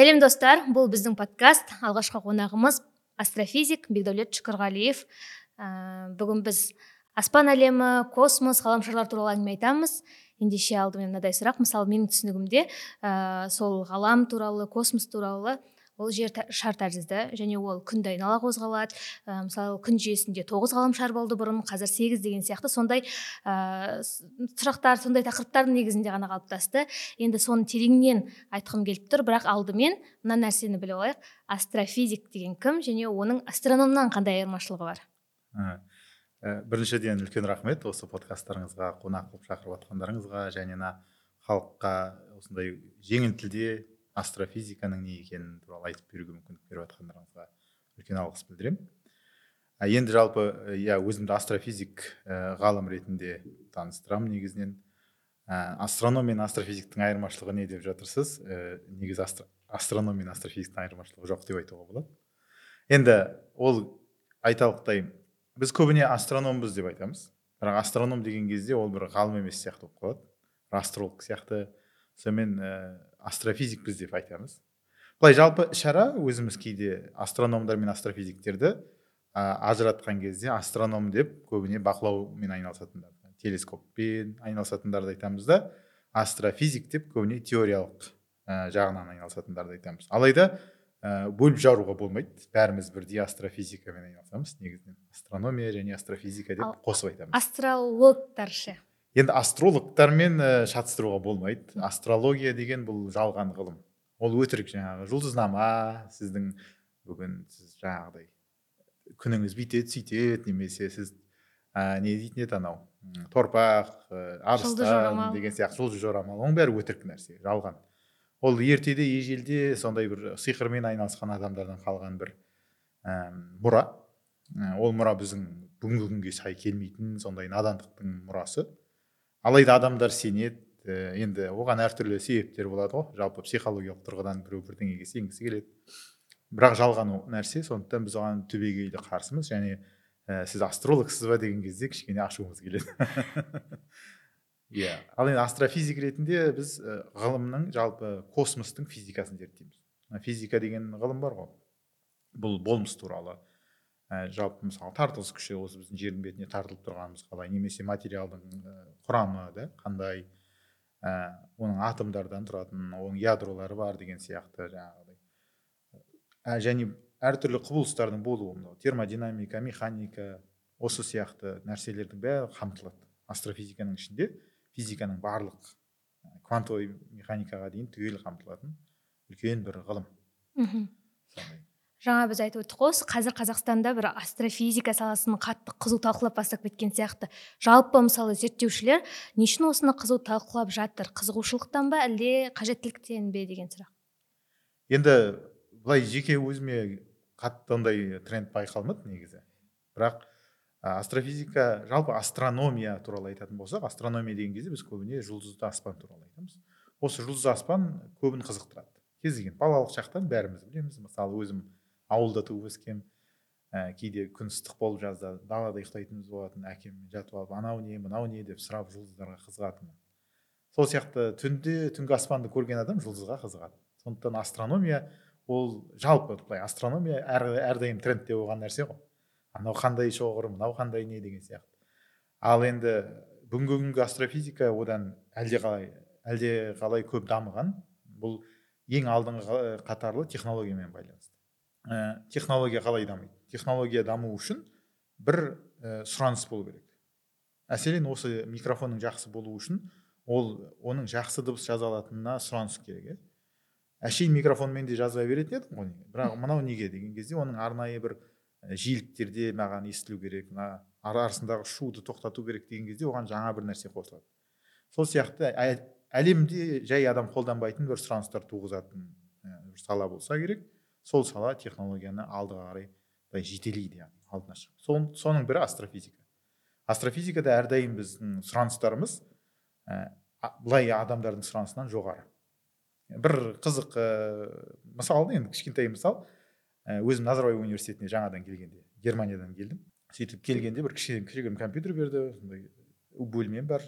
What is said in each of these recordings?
сәлем достар. Бұл біздің подкаст. Алғашқы қонағымыз астрофизик бекдәулет шүкірғалиев. Ә, бүгін біз аспан әлемі космос ғаламшарлар туралы әңгіме айтамыз. Ендеше алдымен мынадай сұрақ. Мысалы менің түсінігімде ә, сол ғалам туралы космос туралы ол жер шар тәрізді және ол күнді айнала қозғалады. Ә, мысалы күн жүйесінде тоғыз ғаламшар болды бұрын қазір сегіз деген сияқты. Сондай ә, сұрақтар сондай тақырыптардың негізінде ғана қалыптасты. Енді соны тереңнен айтқым келіп тұр бірақ алдымен мына нәрсені біліп алайық. Астрофизик деген кім және оның астрономнан қандай айырмашылығы бар? Ә, біріншіден үлкен рахмет осы подкасттарыңызға қонақ қылып шақырып жатқандарыңызға және мына халыққа осындай жеңіл тілде астрофизиканың не екенін туралы айтып беруге мүмкіндік беріп жатқандарыңызға үлкен алғыс білдіремін енді жалпы иә өзімді астрофизик ә, ғалым ретінде таныстырамын негізінен. Астрономия мен астрофизиктің айырмашылығы не деп жатырсыз? Ә, негізі астро, астрономия мен астрофизиктің айырмашылығы жоқ деп айтуға болады. Енді ол айтарлықтай біз көбіне астрономбыз деп айтамыз. Бірақ астроном деген кезде ол бір ғалым емес сияқты болып қалады. Астролог сияқты. Сонымен астрофизикпіз деп айтамыз. Былай жалпы шара өзіміз кейде астрономдар мен астрофизиктерді ә, ажыратқан кезде астроном деп көбіне бақылаумен айналысатындар. Телескоппен айналысатындарды айтамыз да астрофизик деп көбіне теориялық ә, жағынан айналысатындарды айтамыз. Алайда ә, бөліп жаруға болмайды. Бәріміз бірдей астрофизикамен айналысамыз. Негізінен астрономия және астрофизика деп қосып айтамыз. астрологтар ше енді астрологтармен ә, шатыстыруға болмайды. Астрология деген бұл жалған ғылым. Ол өтірік жаңағы. Жұлдызнама сіздің бүгін сіз жаңағыдай күніңіз бүйтеді сөйтеді немесе сіз ә, не дейтін еді анау? Торпақ ә, арыстан деген сияқты. Жұлдыз жорамал. Оның бәрі өтірік нәрсе жалған. Ол ертеде ежелде сондай бір сиқырмен айналысқан адамдардан қалған бір ә, мұра. Ол мұра біздің бүгінгі күнге сай келмейтін сондай надандықтың мұрасы. Алайда адамдар сенеді ә, енді оған әртүрлі себептер болады ғой. Жалпы психологиялық тұрғыдан біреу бірдеңеге сенгісі келеді. Бірақ жалған нәрсе сондықтан біз оған түбегейлі қарсымыз және ә, сіз астрологсыз ба деген кезде кішкене ашуымыз келеді. Иә. Ал енді астрофизик ретінде біз ә, ғылымның жалпы космостың физикасын зерттейміз. Физика деген ғылым бар ғой. Бұл болмыс туралы. Ә, жалпы мысалы тартылыс күші осы біздің жердің бетіне тартылып тұрғанымыз қалай немесе материалдың ә, құрамы да қандай? Ә, оның атомдардан тұратын оның ядролары бар деген сияқты жаңағыдай. Ә, және әртүрлі құбылыстардың болуы мынау термодинамика механика осы сияқты нәрселердің бәрі қамтылады. Астрофизиканың ішінде физиканың барлық квантовый механикаға дейін түгел қамтылатын үлкен бір ғылым. Мхм. Жаңа біз айтып өттік қой қазір қазақстанда бір астрофизика саласын қатты қызу талқылап бастап кеткен сияқты. Жалпы мысалы зерттеушілер не үшін осыны қызу талқылап жатыр? Қызығушылықтан ба әлде қажеттіліктен бе деген сұрақ. Енді былай жеке өзіме қатты ондай тренд байқалмады негізі. Бірақ астрофизика жалпы астрономия туралы айтатын болсақ астрономия деген кезде біз көбіне жұлдызды аспан туралы айтамыз. Осы жұлдызды аспан көбін қызықтырады. Кез келген балалық шақтан бәріміз білеміз. Мысалы өзім ауылда туып өскем ә, кейде күн ыстық болып жазда далада ұйықтайтынымыз болатын әкем жатып алып анау не мынау не? деп сұрап жұлдыздарға қызығатынмын. Сол сияқты түнде түнгі аспанды көрген адам жұлдызға қызығады. Сондықтан астрономия ол жалпы былай астрономия әр, әрдайым трендте болған нәрсе ғой. Анау қандай шоғыр мынау қандай не? деген сияқты. Ал енді бүгінгі күнгі астрофизика одан әлде қалай әлде қалай көп дамыған бұл ең алдыңғы қатарлы технологиямен байланысты. Ә, технология қалай дамиды? Технология даму үшін бір ә, сұраныс болу керек. Мәселен осы микрофонның жақсы болу үшін ол оның жақсы дыбыс жаза алатынына сұраныс керек иә. Әшейін микрофонмен де жаза беретін едім ғой бірақ мынау неге деген кезде оның арнайы бір жиіліктерде маған естілу керек мына арасындағы шуды тоқтату керек деген кезде оған жаңа бір нәрсе қосылады. Сол сияқты әлемде жай адам қолданбайтын бір сұраныстар туғызатын сала болса керек. Сол сала технологияны алдыға қарай былай жетелейді яғни алдына шығып. Соның бірі астрофизика. Астрофизикада әрдайым біздің сұраныстарымыз ә, былай адамдардың сұранысынан жоғары. Бір қызық ә, мысал енді кішкентай мысал. Ә, өзім назарбаев университетіне жаңадан келгенде германиядан келдім. Сөйтіп келгенде бір кішігірім компьютер берді сондай бөлмем бар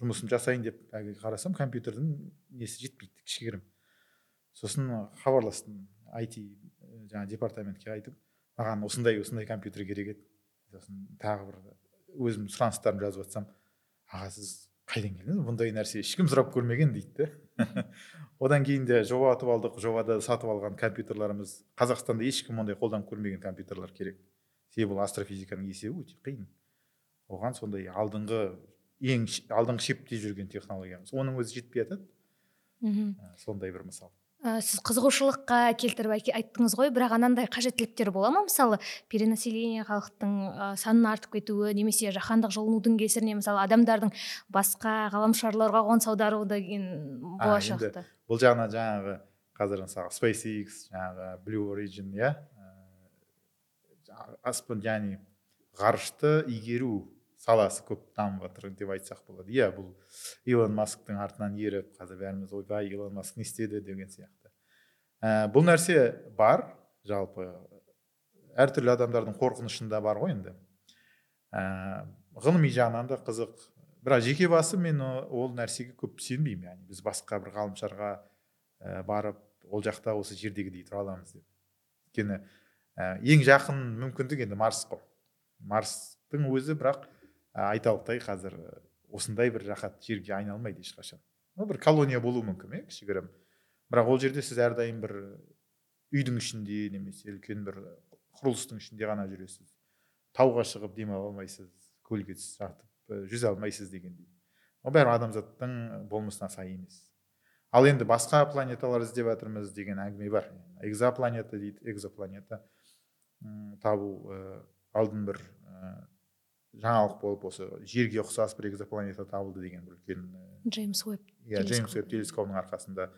жұмысын жасайын деп қарасам компьютердің несі жетпейді кішігірім. Сосын хабарластым. IT жаңағы департаментке айтып маған осындай осындай компьютер керек еді. Сосын тағы бір өзім сұраныстарымды жазып жатсам аға сіз қайдан келдіңіз? Бұндай нәрсе ешкім сұрап көрмеген дейді да одан кейін де жоба ұтып алдық. Жобада сатып алған компьютерларымыз қазақстанда ешкім ондай қолданып көрмеген компьютерлар керек. Себебі бұл астрофизиканың есебі өте қиын. Оған сондай алдыңғы ең алдыңғы шепте жүрген технологиямыз. Оның өзі жетпей жатады мхм. Сондай бір мысал. Ә, сіз қызығушылыққа келтіріп айттыңыз ғой бірақ анандай қажеттіліктер бола ма? мысалы перенаселение халықтың ә, санының артып кетуі немесе жаһандық жылынудың кесірінен мысалы адамдардың басқа ғаламшарларға қоныс аударуы деген болашақта бұл жағынан жаңағы қазір мысалы SpaceX жаңағы Blue Origin иә аспан яғни ғарышты игеру саласы көп дамып жатыр деп айтсақ болады. Иә бұл илон масктың артынан еріп қазір бәріміз ойбай илон маск не істеді деген сияқты. Ә, бұл нәрсе бар жалпы әртүрлі адамдардың қорқынышында бар ғой енді. Ә, ғылыми жағынан да қызық. Бірақ жеке басым мен ол нәрсеге көп сенбеймін яғни. Біз басқа бір ғаламшарға ә, барып ол жақта осы жердегідей тұра аламыз деп. Өйткені ә, ең жақын мүмкіндік енді марс қой. Марстың өзі бірақ айтарлықтай қазір осындай бір рахат жерге айналмайды ешқашан. Ну бір колония болуы мүмкін иә кішігірім. Бірақ ол жерде сіз әрдайым бір үйдің ішінде немесе үлкен бір құрылыстың ішінде ғана жүресіз. Тауға шығып демала алмайсыз көлге жатып жүзе алмайсыз дегендей. Ол бәрі адамзаттың болмысына сай емес. Ал енді басқа планеталар іздеп жатырмыз деген әңгіме бар. Экзопланета дейді экзопланета табу алдын бір жаңалық болып осы жерге ұқсас бір экзопланета табылды деген бір үлкен джеймс уэб иә джеймс уэб телескопының арқасында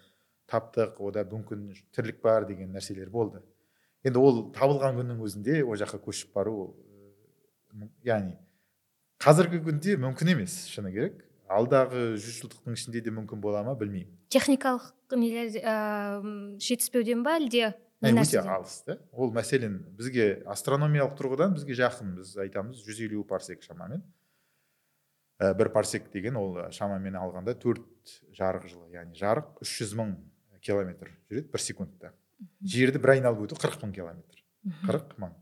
таптық ода мүмкін тірлік бар деген нәрселер болды. Енді ол табылған күннің өзінде ол жаққа көшіп бару яғни қазіргі күнде мүмкін емес шыны керек. Алдағы жүз жылдықтың ішінде де мүмкін бола ма білмеймін. Техникалық нелер ыыы жетіспеуден ба әлде өте алыс да ол мәселен бізге астрономиялық тұрғыдан бізге жақын біз айтамыз 150 елу парсек шамамен. Ә, бір парсек деген ол шамамен алғанда төрт жарық жылы яғни жарық 300 мың километр жүреді бір секундта. Жерді бір айналып өту қырық мың километр. Қырық мың.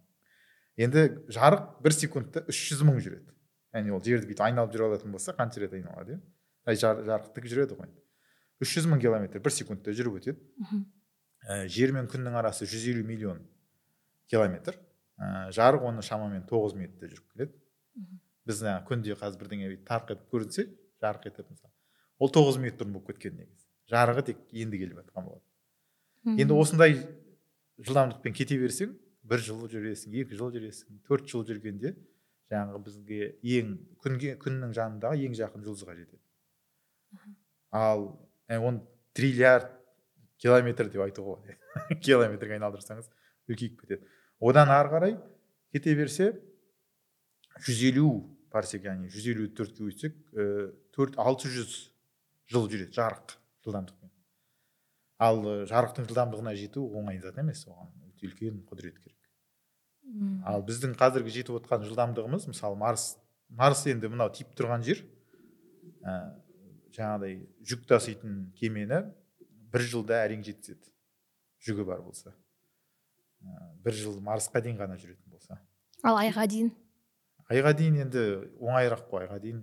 Енді жарық бір секундта 300 мың жүреді. Яғни ол жерді бүйтіп айналып жүре алатын болса қанша рет айналады иә жарықтікі жүреді ғой. Үш жүз мың километр бір секундта жүріп өтеді. Ә, жер мен күннің арасы 150 миллион километр. Ә, жарық оны шамамен 9 минутта жүріп келеді. Біз күнде қазір бірдеңе тарқ етіп көрінсе жарық етіп мысалы. Ол 9 минут бұрын болып кеткен негізі. Жарығы тек енді келіп жатқан болады енді осындай жылдамдықпен кете берсең бір жыл жүресің екі жыл жүресің төрт жыл жүргенде жаңағы бізге ең күнге күннің жанындағы ең жақын жұлдызға жетеді. Ал он триллиард километр деп айтуға болады километрге айналдырсаңыз үлкейіп кетеді. Одан ары қарай кете берсе жүз елу парсек яғни жүз елу төртке өтсек төрт алты жүз жыл жүреді жарық. Жылдамдықпен ал жарықтың жылдамдығына жету оңай зат емес оған. Өте үлкен құдірет керек. Ал біздің қазіргі жетіп отқан жылдамдығымыз мысалы марс марс енді мынау тиіп тұрған жер ә, жаңағыдай жүк таситын кемені бір жылда әрең жеткізеді жүгі бар болса. Бір жыл марсқа дейін ғана жүретін болса. Ал айға дейін? Айға дейін енді оңайырақ қой. Айға дейін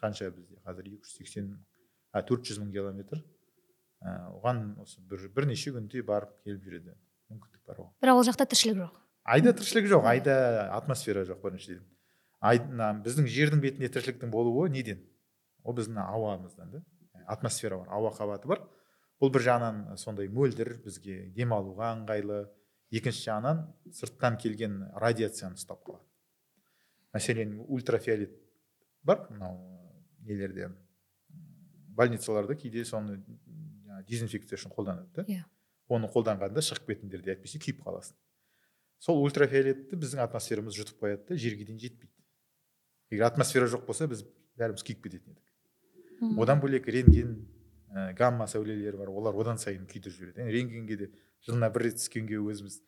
қанша бізде? Қазір екі жүз сексен а төрт жүз мың километр. Оған осы бір бірнеше күнде барып келіп жүреді. Мүмкіндік бар оған. Бірақ ол жақта тіршілік жоқ. Айда тіршілік жоқ айда атмосфера жоқ біріншіден ай біздің жердің бетінде тіршіліктің болуы неден? Ол біздің ауамыздан да. Атмосфера бар ауа қабаты бар. Бұл бір жағынан сондай мөлдір бізге демалуға ыңғайлы. Екінші жағынан сырттан келген радиацияны ұстап қалады. Мәселен ультрафиолет бар мынау нелерде? Больницаларда кейде соны дезинфекция үшін қолданады. Да иә. Оны қолданғанда шығып кетіңдер де әйтпесе күйіп қаласың. Сол ультрафиолетті біздің атмосферамыз жұтып қояды да жерге дейін жетпейді. Егер атмосфера жоқ болса біз бәріміз күйіп кететін едік. Одан бөлек рентген ә, гамма сәулелері бар олар одан сайын күйдіріп жібереді. Енді рентгенге де жылына бір рет түскенге өзіміз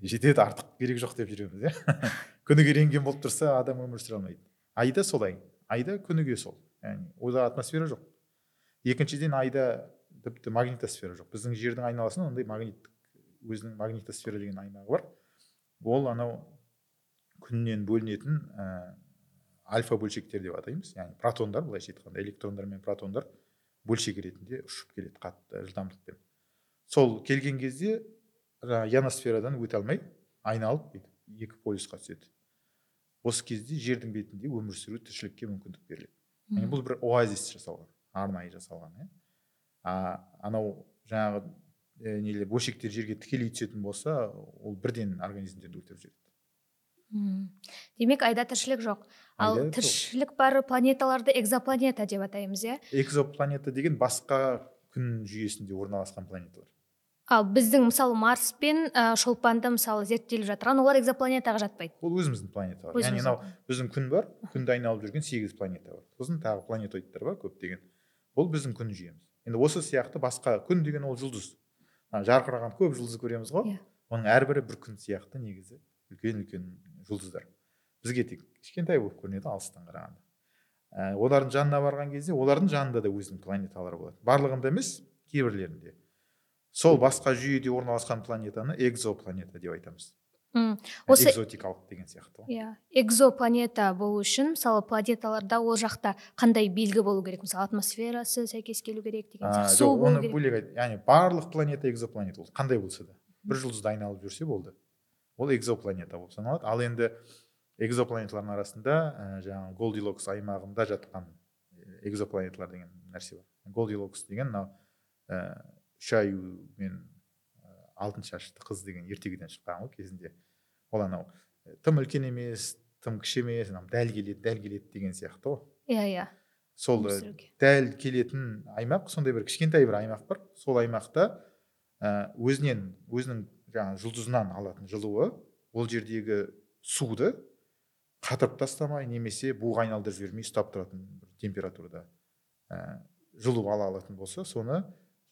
жетеді артық керек жоқ деп жүреміз иә. Күніге рентген болып тұрса адам өмір сүре алмайды. Айда солай айда күніге сол. Яғни ода атмосфера жоқ. Екіншіден айда тіпті магнитосфера жоқ. Біздің жердің айналасында ондай магниттік өзінің магнитосфера деген аймағы бар. Ол анау күннен бөлінетін ә, альфа бөлшектер деп атаймыз. Яғни протондар былайша айтқанда электрондар мен протондар бөлшек ретінде ұшып келеді қатты жылдамдықпен сол келген кезде жаңағы ионосферадан өте алмай айналып бүйтіп екі полюсқа түседі. Осы кезде жердің бетінде өмір сүру тіршілікке мүмкіндік беріледі. Яғни бұл бір оазис жасалған. Арнайы жасалған иә. А анау жаңағы ә, нелер бөлшектер жерге тікелей түсетін болса ол бірден организмдерді өлтіріп жібереді. Мм демек айда тіршілік жоқ. Ал Айда тіршілік бар планеталарды экзопланета деп атаймыз иә? Экзопланета деген басқа күн жүйесінде орналасқан планеталар. Ал біздің мысалы марс пен ә, шолпанды мысалы зерттеліп жатырған олар экзопланетаға жатпайды. Ол өзіміздің планета бар яғни мынау біздің күн бар күнді айналып жүрген сегіз планета бар. Сосын тағы планетоидтар бар көптеген. Ол біздің күн жүйеміз. Енді осы сияқты басқа күн деген ол жұлдыз. Жарқыраған көп жұлдыз көреміз ғой. Иә. оның әрбірі бір күн сияқты негізі үлкен үлкен жұлдыздар. Бізге тек кішкентай болып көрінеді алыстан қарағанда. Ә, олардың жанына барған кезде олардың жанында да өзінің планеталары болады. Барлығында емес кейбірлерінде. Сол басқа жүйеде орналасқан планетаны экзопланета деп айтамыз. Осы экзотикалық деген сияқты. Ғой иә экзопланета болу үшін мысалы планеталарда ол жақта қандай белгі болу керек? Мысалы атмосферасы сәйкес келу керек деген сияқты су оны бөлек яғни барлық планета экзопланета ол қандай болса да бір жұлдызды айналып жүрсе болды. Ол экзопланета болып саналады. Ал енді экзопланеталардың арасында ә, жаңағы голдилокс аймағында жатқан э, экзопланеталар деген нәрсе бар. Голдилокс деген мынау ә, үш аю мен алтын шашты қыз деген ертегіден шыққан ғой кезінде. Ол анау э, тым үлкен емес тым кіші емес анау дәл келеді дәл келеді деген сияқты ғой. Иә иә. Сол э, дәл келетін аймақ сондай бір кішкентай бір аймақ бар. Сол аймақта ә, өзінен өзінің жаңағы жұлдызынан алатын жылуы ол жердегі суды қатырып тастамай немесе буға айналдырып жібермей ұстап тұратын бір температурада ә, жылу ала алатын болса соны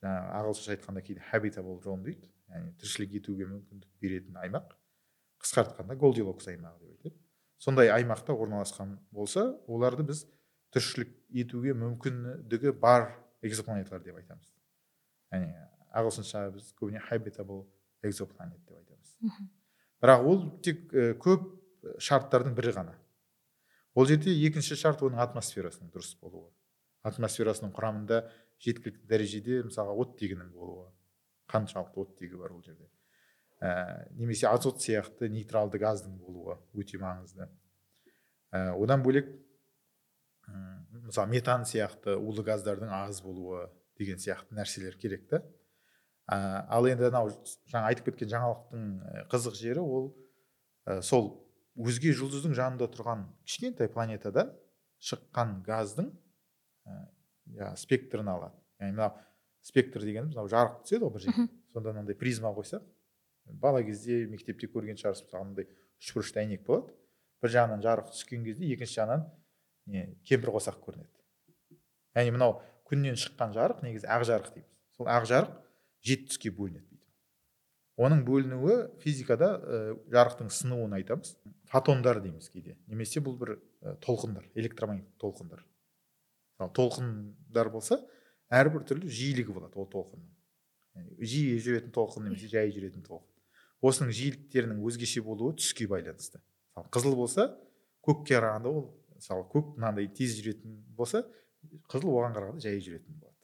жаңағы ағылшынша айтқанда кейде habitable zone дейді. Яғни тіршілік етуге мүмкіндік беретін аймақ қысқартқанда голдилокс аймағы деп айтады сондай аймақта орналасқан болса оларды біз тіршілік етуге мүмкіндігі бар экзопланеталар деп айтамыз. Яғни ағылшынша біз көбіне habitable exoplanet деп айтамыз. Бірақ ол тек э, көп шарттардың бірі ғана. Ол жерде екінші шарт оның атмосферасының дұрыс болуы. Атмосферасының құрамында жеткілікті дәрежеде мысалға оттегінің болуы. Қаншалықты оттегі бар ол жерде. Ә, немесе азот сияқты нейтралды газдың болуы өте маңызды. Ә, одан бөлек мысалы метан сияқты улы газдардың аз болуы деген сияқты нәрселер керек та. Ә, ал енді анау жаңа айтып кеткен жаңалықтың қызық жері ол ә, сол өзге жұлдыздың жанында тұрған кішкентай планетадан шыққан газдың ә, спектрін алады. Яғни мынау спектр дегеніміз мынау жарық түседі ғой бір жерге. Сонда мынандай призма қойсақ бала кезде мектепте көрген шығарсыз мысалы мынандай үшбұрышты әйнек болады. Бір жағынан жарық түскен кезде екінші жағынан не кемпір қосақ көрінеді. Яғни мынау күннен шыққан жарық негізі ақ жарық дейміз. Сол ақ жарық жеті түске бөлінеді бүйтіп оның бөлінуі физикада ә, жарықтың сынуын айтамыз. Фотондар дейміз кейде. Немесе бұл бір ә, толқындар электромагниттік толқындар. Мысалы толқындар болса әрбір түрлі жиілігі болады ол толқынның. Жиі жүретін толқын немесе жай жүретін толқын. Осының жиіліктерінің өзгеше болуы түске байланысты. Қызыл болса көкке қарағанда ол мысалы көк мынандай тез жүретін болса қызыл оған қарағанда жай жүретін болады.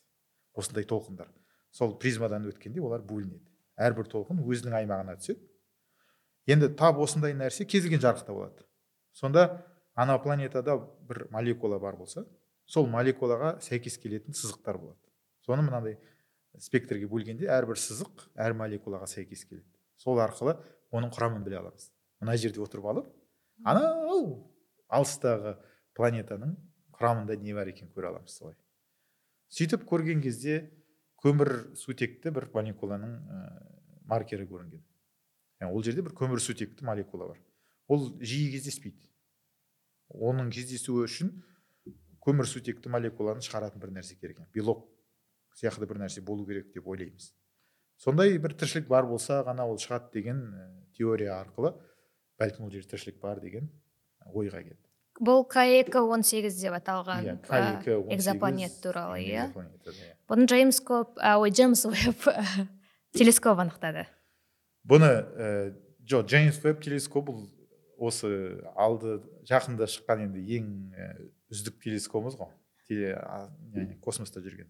Осындай толқындар. Сол призмадан өткенде олар бөлінеді. Әрбір толқын өзінің аймағына түседі. Енді тап осындай нәрсе кез келген жарықта болады. Сонда ана планетада бір молекула бар болса сол молекулаға сәйкес келетін сызықтар болады. Соны мынандай спектрге бөлгенде әрбір сызық әр молекулаға сәйкес келеді. Сол арқылы оның құрамын біле аламыз мына жерде отырып алып анау алыстағы планетаның құрамында не бар екенін көре аламыз солай. Сөйтіп көрген кезде көмір сутекті бір молекуланың ә, маркері көрінген. Яғни ол жерде бір көмір сутекті молекула бар. Ол жиі кездеспейді. Оның кездесуі үшін көмір сутекті молекуланы шығаратын бір нәрсе керек екен белок сияқты бір нәрсе болу керек деп ойлаймыз. Сондай бір тіршілік бар болса ғана ол шығады деген ә, теория арқылы бәлкім ол жерде тіршілік бар деген ойға келді. Бұл к екі он сегіз деп аталған иә К2 18, экзопланет туралы иә. бұны джеймс коп ой джеймс уэбб телескоп анықтады. Бұны ә, жо джеймс веб телескоп бұл осы алды жақында шыққан енді ең үздік телескопымыз ғой. Теле- а, яғни космоста жүрген.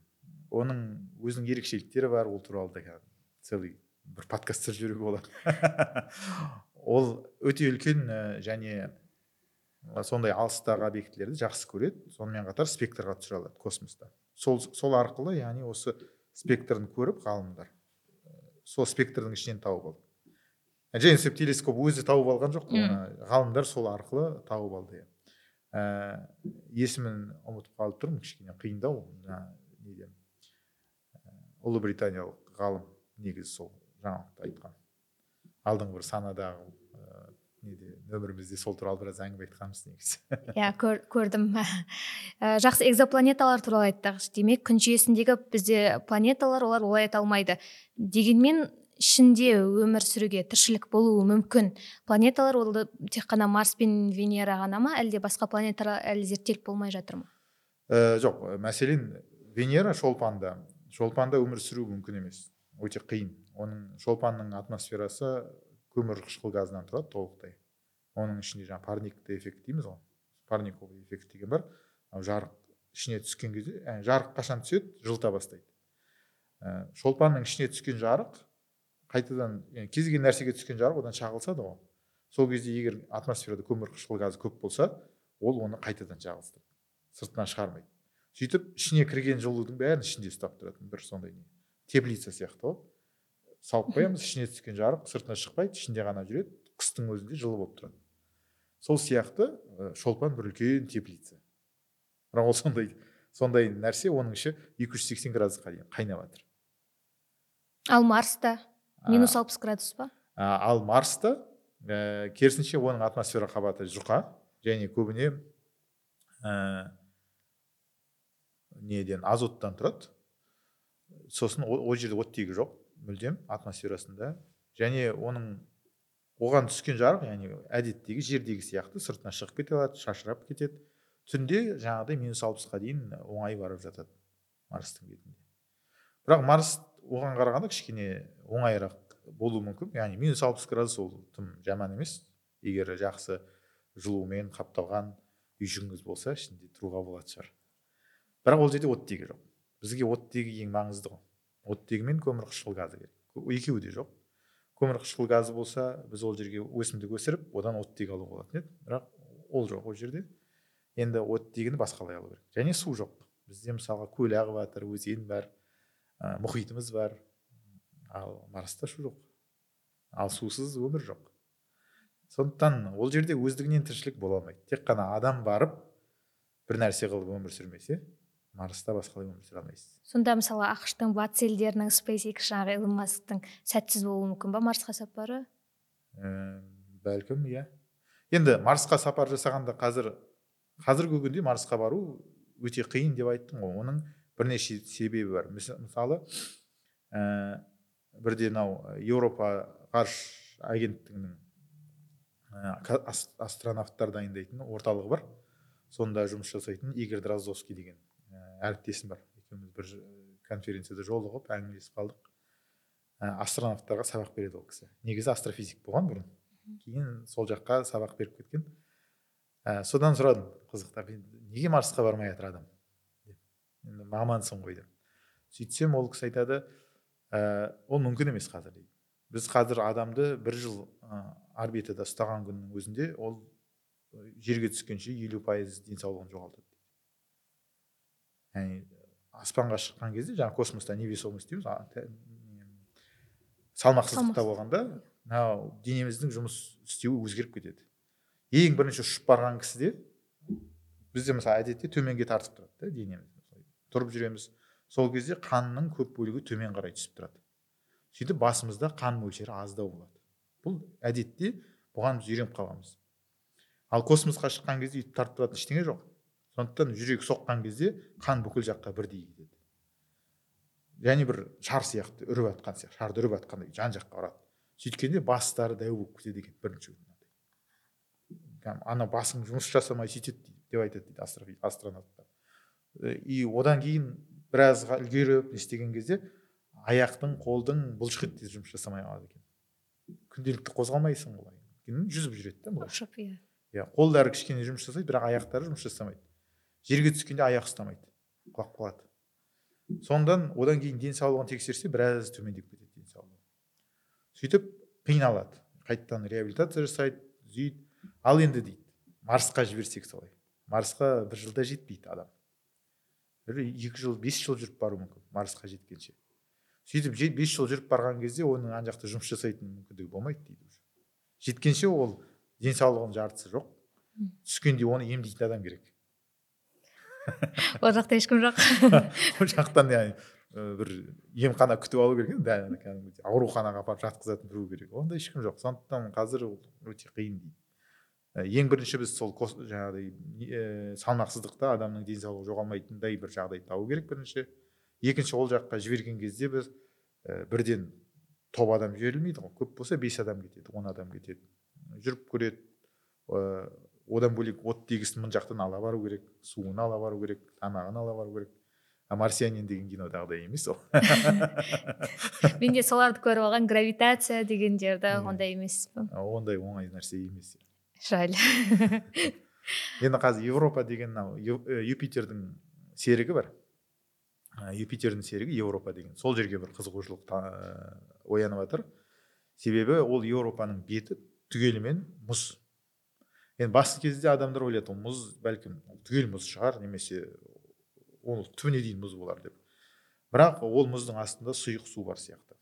Оның өзінің ерекшеліктері бар ол туралы да қазір целый бір подкасттар жүруге болады. Ол өте үлкен ә, және ә, сондай алыстағы объектілерді жақсы көреді. Сонымен қатар спектрға түсіре алады космоста. Сол сол арқылы яғни осы спектрін көріп ғалымдар ә, сол спектрдің ішінен тауып алды джеймс веб телескоп өзі тауып алған жоқ оны ғалымдар сол арқылы тауып алды иә ә, есімін ұмытып қалып тұрмын кішкене қиындау мына неден ә, ұлыбританиялық ғалым негізі сол жаңалықты айтқан. Алдыңғы бір санадағы ә, неде нөмірімізде сол туралы біраз әңгіме айтқанбыз негізі. Иә көр, көрдім. Ә, жақсы экзопланеталар туралы айттық. Демек күн жүйесіндегі бізде планеталар олар олай ете алмайды. Дегенмен ішінде өмір сүруге тіршілік болуы мүмкін. Планеталар ол тек қана марс пен венера ғана ма? Әлде басқа планеталар әлі зерттеліп болмай жатыр ма? Ә, жоқ ә, мәселен венера шолпанда. Шолпанда өмір сүру мүмкін емес. Өте қиын. Оның шолпанның атмосферасы көмір қышқыл газынан тұрады толықтай. Оның ішінде жаңағы парниктік эффект дейміз ғой. Парниковый эффект деген бар. Жарық ішіне түскен кезде ә, жарық қашан түседі? Жылыта бастайды. Ә, шолпанның ішіне түскен жарық қайтадан кез келген нәрсеге түскен жарық одан шағылысады ғой. Сол кезде егер атмосферада көмір қышқыл газы көп болса ол оны қайтадан шағылыстырады сыртына шығармайды. Сөйтіп ішіне кірген жылудың бәрін ішінде ұстап тұратын бір сондай не теплица сияқты ғой. Салып қоямыз ішіне түскен жарық сыртына шықпайды ішінде ғана жүреді қыстың өзінде жылы болып тұрады. Сол сияқты шолпан бір үлкен теплица. Бірақ ол сондай сондай нәрсе оның іші 280 градусқа дейін қайнап жатыр ал марста? Минус алпыс градус па? ал марста ә, керісінше оның атмосфера қабаты жұқа және көбіне ә, неден азоттан тұрады. Сосын ол жерде оттегі жоқ мүлдем атмосферасында. Және оның оған түскен жарық яғни әдеттегі жердегі сияқты сыртына шығып кете алады шашырап кетеді. Түнде жаңағыдай минус алпысқа дейін оңай барып жатады марстың бетінде. Бірақ марс оған қарағанда кішкене оңайырақ болуы мүмкін. Яғни минус алпыс градус ол тым жаман емес. Егер жақсы жылумен қапталған үйшігіңіз болса ішінде тұруға болатын шығар. Бірақ ол жерде оттегі жоқ. Бізге оттегі ең маңызды ғой. Оттегі мен көмір қышқыл газы керек. Екеуі де жоқ. Көмір қышқыл газы болса біз ол жерге өсімдік өсіріп одан оттегі алуға болатын еді. Бірақ ол жоқ ол жерде. Енді оттегіні басқалай алу керек. Және су жоқ. Бізде мысалға көл ағып жатыр өзен бар. Ә, мұхитымыз бар. Ал марста шу жоқ. Ал сусыз өмір жоқ. Сондықтан ол жерде өздігінен тіршілік бола алмайды. Тек қана адам барып бір нәрсе қылып өмір сүрмесе марста басқалай өмір сүре алмайсыз. Сонда мысалы ақш тың батыс елдерінің SpaceX жаңағы илон масктың сәтсіз болуы мүмкін ба марсқа сапары? Ә, бәлкім иә. Енді марсқа сапар жасағанда қазір қазіргі күнде марсқа бару өте қиын деп айттым ғой. Оның бірнеше себебі бар. Мысалы ә, бірде мынау еуропа ғарыш агенттігінің ә, астронавттар дайындайтын орталығы бар. Сонда жұмыс жасайтын игорь дроздовский деген ә, әріптесім бар. Екеуміз бір конференцияда жолығып әңгімелесіп қалдық. Ә, астронавттарға сабақ береді ол кісі. Негізі астрофизик болған бұрын. Кейін сол жаққа сабақ беріп кеткен. Ә, содан сұрадым қызықтап. "енді неге марсқа бармай жатыр адам? Енді мамансың ғой деп. сөйтсем ол кісі айтады ә, ол мүмкін емес қазір дейді біз қазір адамды бір жыл ә, орбитада ұстаған күннің өзінде ол жерге түскенше елу пайыз денсаулығын жоғалтады яғни аспанға шыққан кезде жаңағы космоста невесомость дейміз салмақсыздықта Салмақсыз. болғанда мынау денеміздің жұмыс істеуі өзгеріп кетеді. Ең бірінші ұшып барған кісіде бізде мысалы әдетте төменге тартып тұрады да денеміз. Тұрып жүреміз. Сол кезде қанның көп бөлігі төмен қарай түсіп тұрады. Сөйтіп басымызда қан мөлшері аздау болады. Бұл әдетте бұған біз үйреніп қалғанбыз ал космосқа шыққан кезде өйтіп тартып тұратын ештеңе жоқ. Сондықтан жүрек соққан кезде қан бүкіл жаққа бірдей кетеді. Және бір шар сияқты үріп жатқан сияқты шарды үріп жатқандай жан жаққа ұрады сөйткенде бастары дәу болып кетеді екен бірінші күні ана басың жұмыс жасамай сөйтеді деп айтады дейді астронавттар и одан кейін біраз үлгеріп не істеген кезде аяқтың қолдың бұлшық еттері жұмыс жасамай қалады екен. Күнделікті қозғалмайсың ғой жүзіп жүреді да ұшып иә. Иә қолдары кішкене жұмыс жасайды бірақ аяқтары жұмыс жасамайды. Жерге түскенде аяқ ұстамайды. Құлап қалады. Содан одан кейін денсаулығын тексерсе біраз төмендеп кетеді денсаулығы. Сөйтіп қиналады. Қайтадан реабилитация жасайды сөйтіп ал енді дейді марсқа жіберсек солай. Марсқа бір жылда жетпейді адам. Бір екі жыл бес жыл жүріп баруы мүмкін марсқа жеткенше. Сөйтіп бес жыл жүріп барған кезде оның ана жақта жұмыс жасайтын мүмкіндігі болмайды дейді уже. Жеткенше ол денсаулығының жартысы жоқ. Түскенде оны емдейтін адам керек. Ол жақта ешкім жоқ. Ол жақтан яғни бір емхана күтіп алу керек кәдімгідей ауруханаға апарып жатқызатын біреу керек. Ондай ешкім жоқ. Сондықтан қазір ол өте қиын дейді. Ең бірінші біз сол жаңағыдай ә, салмақсыздықта адамның денсаулығы жоғалмайтындай бір жағдай табу керек бірінші. Екінші ол жаққа жіберген кезде біз ә, бірден топ адам жіберілмейді ғой. Көп болса бес адам кетеді он адам кетеді. Жүріп көреді. Ә, одан бөлек оттегісін мына жақтан ала бару керек суын ала бару керек тамағын ала бару керек. А марсианин деген кинодағыдай емес ол. Мен де соларды көріп алған гравитация деген жерді ондай емес ондай оңай нәрсе емес. Жаль. Енді қазір европа деген мынау юпитердің серігі бар. Юпитердің серігі еуропа деген. Сол жерге бір қызығушылық оянып жатыр. Себебі ол еуропаның беті түгелімен мұз. Енді басты кезде адамдар ойлайды ол мұз бәлкім түгел мұз шығар немесе ол түбіне дейін мұз болар деп. Бірақ ол мұздың астында сұйық су бар сияқты.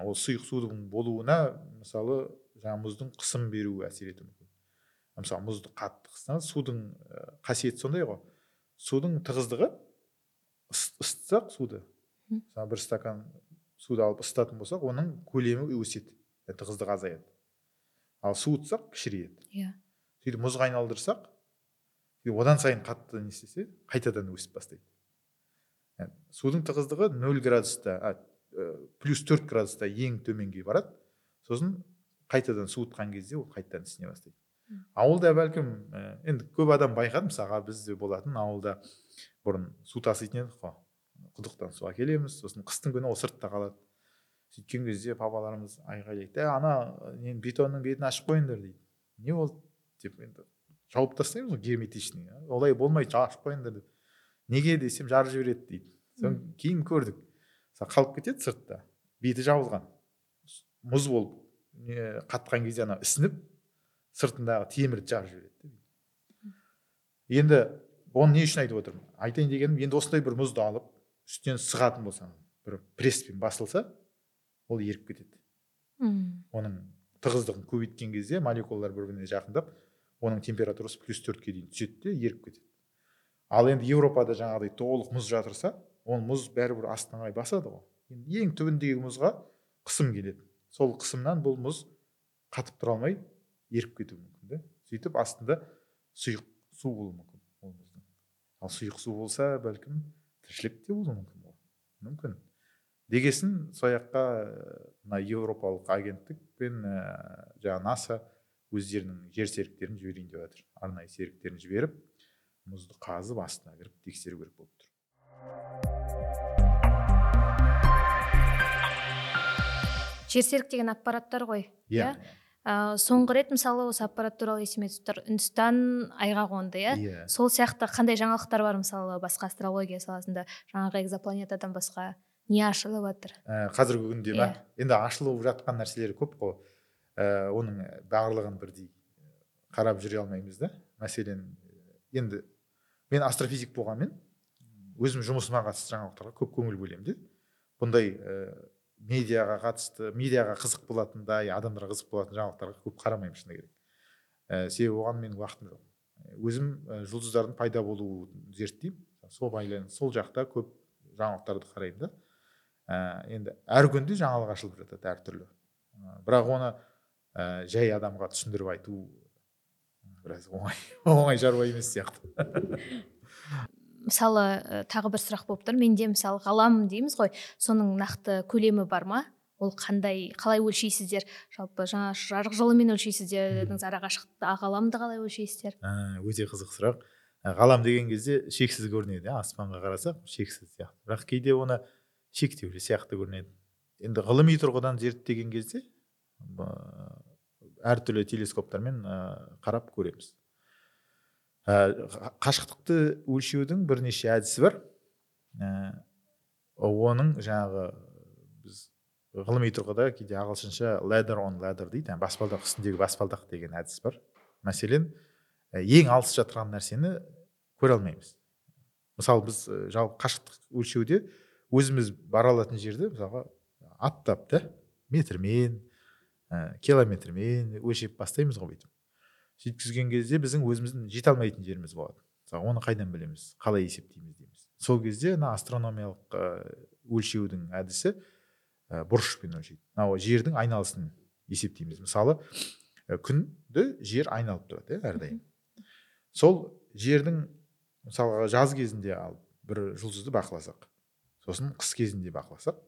Ол сұйық судың болуына мысалы жаңағы мұздың қысым беруі әсер етуі мысалы мұзды қатты қыссаңыз судың қасиеті сондай ғой. Судың тығыздығы ысытсақ суды. Мысалы бір стакан суды алып ысытатын болсақ оның көлемі өседі. Тығыздығы азаяды. Ал суытсақ кішірейеді. Иә. Сөйтіп мұзға айналдырсақ одан сайын қатты не істесе қайтадан өсіп бастайды. Yani, судың тығыздығы нөл градуста а, плюс төрт градуста ең төменге барады. Сосын қайтадан суытқан кезде ол қайтадан ісіне бастайды. Ауылда бәлкім енді көп адам байқады мысалға бізде болатын ауылда. Бұрын су таситын едік қой. Құдықтан су әкелеміз сосын қыстың күні ол сыртта қалады. Сөйткен кезде папаларымыз айғайлайды ә ана не бетонның бетін ашып қойыңдар дейді. Не болды деп енді жауып тастаймыз ғой герметичный олай болмайды ашып қойыңдар деп. Неге? десем жарып жібереді дейді. Содан кейін көрдік. Қалып кетеді сыртта. Беті жабылған. Мұз болып не қатқан кезде ана ісініп сыртындағы темірді жарып жібереді енді оны не үшін айтып отырмын? Айтайын дегенім енді осындай бір мұзды алып үстінен сығатын болсаң бір пресспен басылса ол еріп кетеді. Оның тығыздығын көбейткен кезде молекулалар бір біріне жақындап оның температурасы плюс төртке дейін түседі де еріп кетеді. Ал енді еуропада жаңағыдай толық мұз жатырса ол мұз бәрібір астына қарай басады ғой. Ең түбіндегі мұзға қысым келеді. Сол қысымнан бұл мұз қатып тұра алмай еріп кетуі мүмкін да сөйтіп астында сұйық су болуы мүмкін ол мұздың ал сұйық су болса бәлкім тіршілік те болуы мүмкін ол мүмкін. Дегесін сол жаққа мына еуропалық агенттік пен ә, жаңағы наса өздерінің жер серіктерін жіберейін деп жатыр. Арнайы серіктерін жіберіп мұзды қазып астына кіріп тексеру керек болып тұр. Жерсерік деген аппараттар ғой иә? Ә, соңғы рет мысалы осы аппарат туралы есіме түсіп тұр үндістан айға қонды иә. Yeah. сол сияқты қандай жаңалықтар бар мысалы басқа астрология саласында? Жаңағы экзопланетадан басқа не ашылып жатыр? Ә, қазіргі күнде ма? Yeah. енді ашылып жатқан нәрселер көп қой. Ә, оның барлығын бірдей қарап жүре алмаймыз да мәселен енді мен астрофизик болғанмен өзім жұмысыма қатысты жаңалықтарға көп көңіл бөлемін де. Бұндай ә, медиаға қатысты медиаға қызық болатындай адамдарға қызық болатын жаңалықтарға көп қарамаймын шыны керек. Ә, себебі оған менің уақытым жоқ. Өзім ә, жұлдыздардың пайда болуын зерттеймін. Сол байланыс сол жақта көп жаңалықтарды қараймын да. Ә, енді әр күнде жаңалық ашылып жатады әртүрлі. Ә, бірақ оны ә, жай адамға түсіндіріп айту біраз оңай оңай шаруа емес сияқты. мысалы тағы бір сұрақ болып тұр. Менде мысалы ғалам дейміз ғой соның нақты көлемі бар ма? Ол қандай қалай өлшейсіздер? жалпы жаңа жарық жолымен өлшейсіздер дедіңіз ғаламды қалай өлшейсіздер? Ә, өте қызық сұрақ. Ғалам деген кезде шексіз көрінеді иә аспанға қарасақ шексіз сияқты. Бірақ кейде оны шектеулі сияқты көрінеді. Енді ғылыми тұрғыдан зерттеген кезде әртүрлі телескоптармен қарап көреміз. Қашықтықты өлшеудің бірнеше әдісі бар. Ә, оның жаңағы біз ғылыми тұрғыда кейде ағылшынша ladder on ladder дейді yani баспалдақ үстіндегі баспалдақ деген әдіс бар. Мәселен ең алыс жатқан нәрсені көре алмаймыз. Мысалы біз жалпы қашықтық өлшеуде өзіміз бара алатын жерді мысалға аттап та метрмен ә, километрмен өлшеп бастаймыз ғой бүйтіп. Сөйткізген кезде біздің өзіміздің жете алмайтын жеріміз болады. Мысалы оны қайдан білеміз? Қалай есептейміз дейміз. Сол кезде мына астрономиялық өлшеудің әдісі ә, бұрышпен өлшейді. Мынау жердің айналысын есептейміз. Мысалы күнді жер айналып тұрады иә әрдайым. Сол жердің мысалға жаз кезінде алып бір жұлдызды бақыласақ сосын қыс кезінде бақыласақ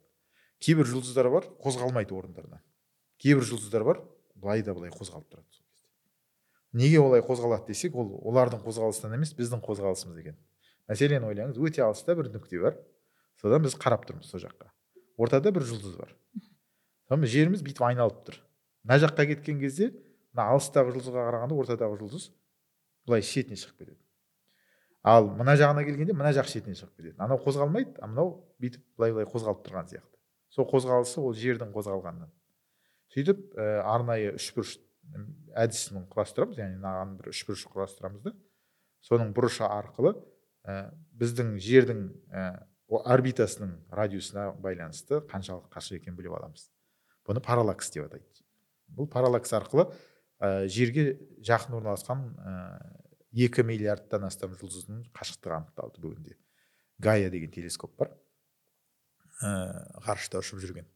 кейбір жұлдыздар бар қозғалмайды орындарынан. Кейбір жұлдыздар бар былай да былай қозғалып тұрады неге олай қозғалады десек ол олардың қозғалысынан емес біздің қозғалысымыз екен. Мәселен ойлаңыз өте алыста бір нүкте бар. Содан біз қарап тұрмыз сол жаққа. Ортада бір жұлдыз бар. Сонымен жеріміз бүйтіп айналып тұр. Мына жаққа кеткен кезде мына алыстағы жұлдызға қарағанда ортадағы жұлдыз былай шетіне шығып кетеді. Ал мына жағына келгенде мына жақ шетіне шығып кетеді. Анау қозғалмайды а мынау бүйтіп былай былай қозғалып тұрған сияқты. Сол қозғалысы ол жердің қозғалғанынан. Сөйтіп ә, арнайы үшбұрыш әдісін құрастырамыз яғни мынаған бір үшбұрыш құрастырамыз да. Соның бұрышы арқылы ә, біздің жердің ә, орбитасының радиусына байланысты қаншалық қашық екенін біліп аламыз. Бұны параллакс деп атайды. Бұл параллакс арқылы ә, жерге жақын орналасқан екі миллиардтан астам жұлдыздың қашықтығы анықталды бүгінде. Гая деген телескоп бар. Ә, ғарышта ұшып жүрген.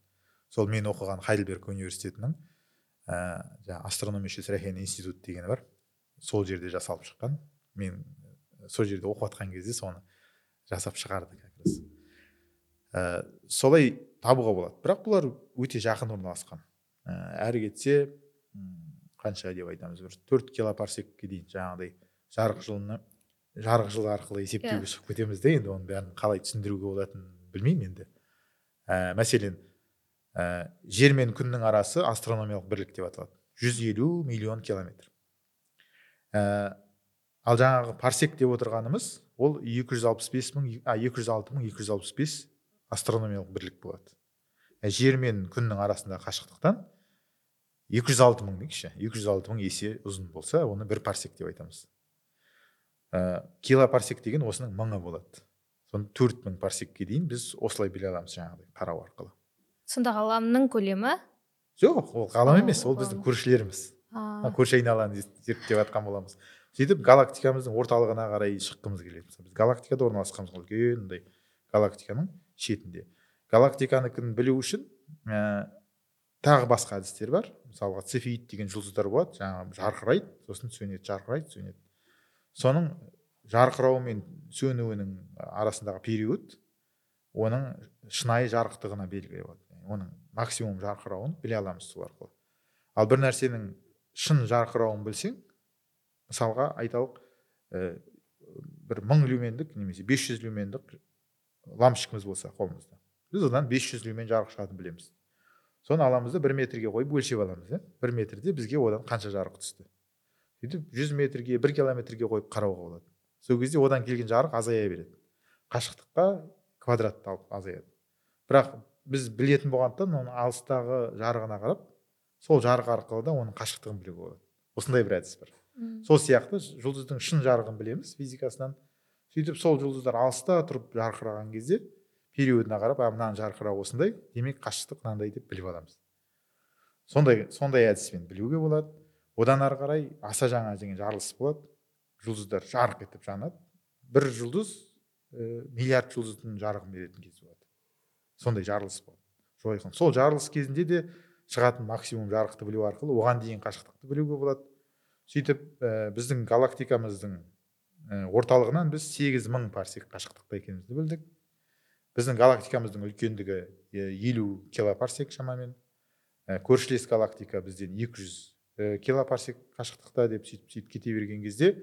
Сол мен оқыған хайдельберг университетінің ә, жаңағы астрономия институт дегені бар. Сол жерде жасалып шыққан. Мен сол жерде оқып жатқан кезде соны жасап шығарды как раз. Ә, солай табуға болады. Бірақ бұлар өте жақын орналасқан. Ә, әрі кетсе қанша деп айтамыз бір төрт килопарсекке дейін жаңағыдай жарық жылына жарық жыл арқылы есептеуге yeah. шығып кетеміз де. Енді оның бәрін қалай түсіндіруге болатынын білмеймін енді. Ә, мәселен ә, жер мен күннің арасы астрономиялық бірлік деп аталады. 150 миллион километр. Ә, ал жаңағы парсек деп отырғанымыз ол 265 мың а 206 мың 265 астрономиялық бірлік болады. Ә, жер мен күннің арасындағы қашықтықтан 206 мың дейікші. 206 мың есе ұзын болса оны бір парсек деп айтамыз. Ә, килопарсек деген осының мыңы болады. Соны төрт мың парсекке дейін біз осылай біле аламыз жаңағыдай қарау арқылы. Сонда ғаламның көлемі? Жоқ ол ғалам емес ол біздің көршілеріміз. Көрші айналаны зерттеп жатқан боламыз. Сөйтіп галактикамыздың орталығына қарай шыққымыз келеді. Біз галактикада орналасқанбыз ғой үлкен мындай галактиканың шетінде. Галактиканыкін білу үшін ә, тағы басқа әдістер бар. Мысалға цефеид деген жұлдыздар болады жаңағы жарқырайды сосын сөнеді жарқырайды сөнеді. Соның жарқырауы мен сөнуінің арасындағы период оның шынайы жарықтығына белгілі болады. Оның максимум жарқырауын біле аламыз сол арқылы. Ал бір нәрсенің шын жарқырауын білсең мысалға айталық ә, бір мың люмендік немесе 500 люмендік лампочкамыз болса қолымызда. Біз одан 500 люмен жарық шығатынын білеміз. Соны аламыз да бір метрге қойып өлшеп аламыз иә бір метрде бізге одан қанша жарық түсті? Сөйтіп жүз метрге бір километрге қойып қарауға болады. Сол кезде одан келген жарық азая береді. Қашықтыққа квадратты алып азаяды. Бірақ біз білетін болғандықтан оның алыстағы жарығына қарап сол жарық арқылы да оның қашықтығын білуге болады. Осындай бір әдіс бар. Сол сияқты жұлдыздың шын жарығын білеміз физикасынан. Сөйтіп сол жұлдыздар алыста тұрып жарқыраған кезде периодына қарап а мынаның жарқырауы осындай демек қашықтық мынандай деп біліп аламыз. Сондай сондай әдіспен білуге болады. Одан ары қарай аса жаңа деген жарылыс болады. Жұлдыздар жарқ етіп жанады. Бір жұлдыз ә, миллиард жұлдыздың жарығын беретін кез болады. Сондай жарылыс болады жойқын сол жарылыс кезінде де шығатын максимум жарықты білу арқылы оған дейін қашықтықты білуге болады. Сөйтіп ә, біздің галактикамыздың ә, орталығынан біз сегіз мың парсек қашықтықта екенімізді білдік. Біздің галактикамыздың үлкендігі е, елу килопарсек шамамен. Ә, көршілес галактика бізден 200 ә, килопарсек қашықтықта деп сөйтіп сөйтіп кете берген кезде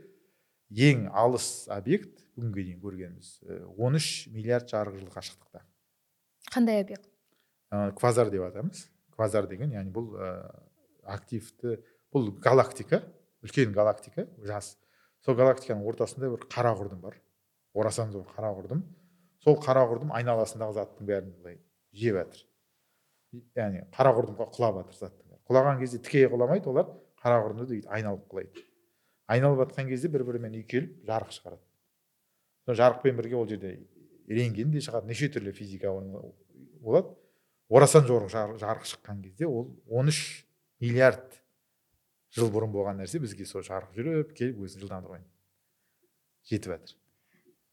ең алыс объект бүгінге дейін көргеніміз ә, 13 миллиард жарық жыл қашықтықта. Қандай объект ә, квазар деп атаймыз квазар деген яғни бұл ә, активті бұл галактика үлкен галактика жас. Сол галактиканың ортасында бір қара құрдым бар. Орасан зор қара құрдым сол қара құрдым айналасындағы заттың бәрін былай жеп жатыр. Яғни қара құрдымға құлап жатыр заттың құлаған кезде тікей құламайды олар қара құрдымды бүйтіп айналып құлайды. Айналып жатқан кезде бір бірімен үйкеліп жарық шығарады. Сол жарықпен бірге ол жерде рентген де шығады. Неше түрлі физика болады. Орасан зор жарық шыққан кезде ол 13 миллиард жыл бұрын болған нәрсе бізге сол жарық жүріп келіп өзінің жылдамдығымен жетіп жатыр.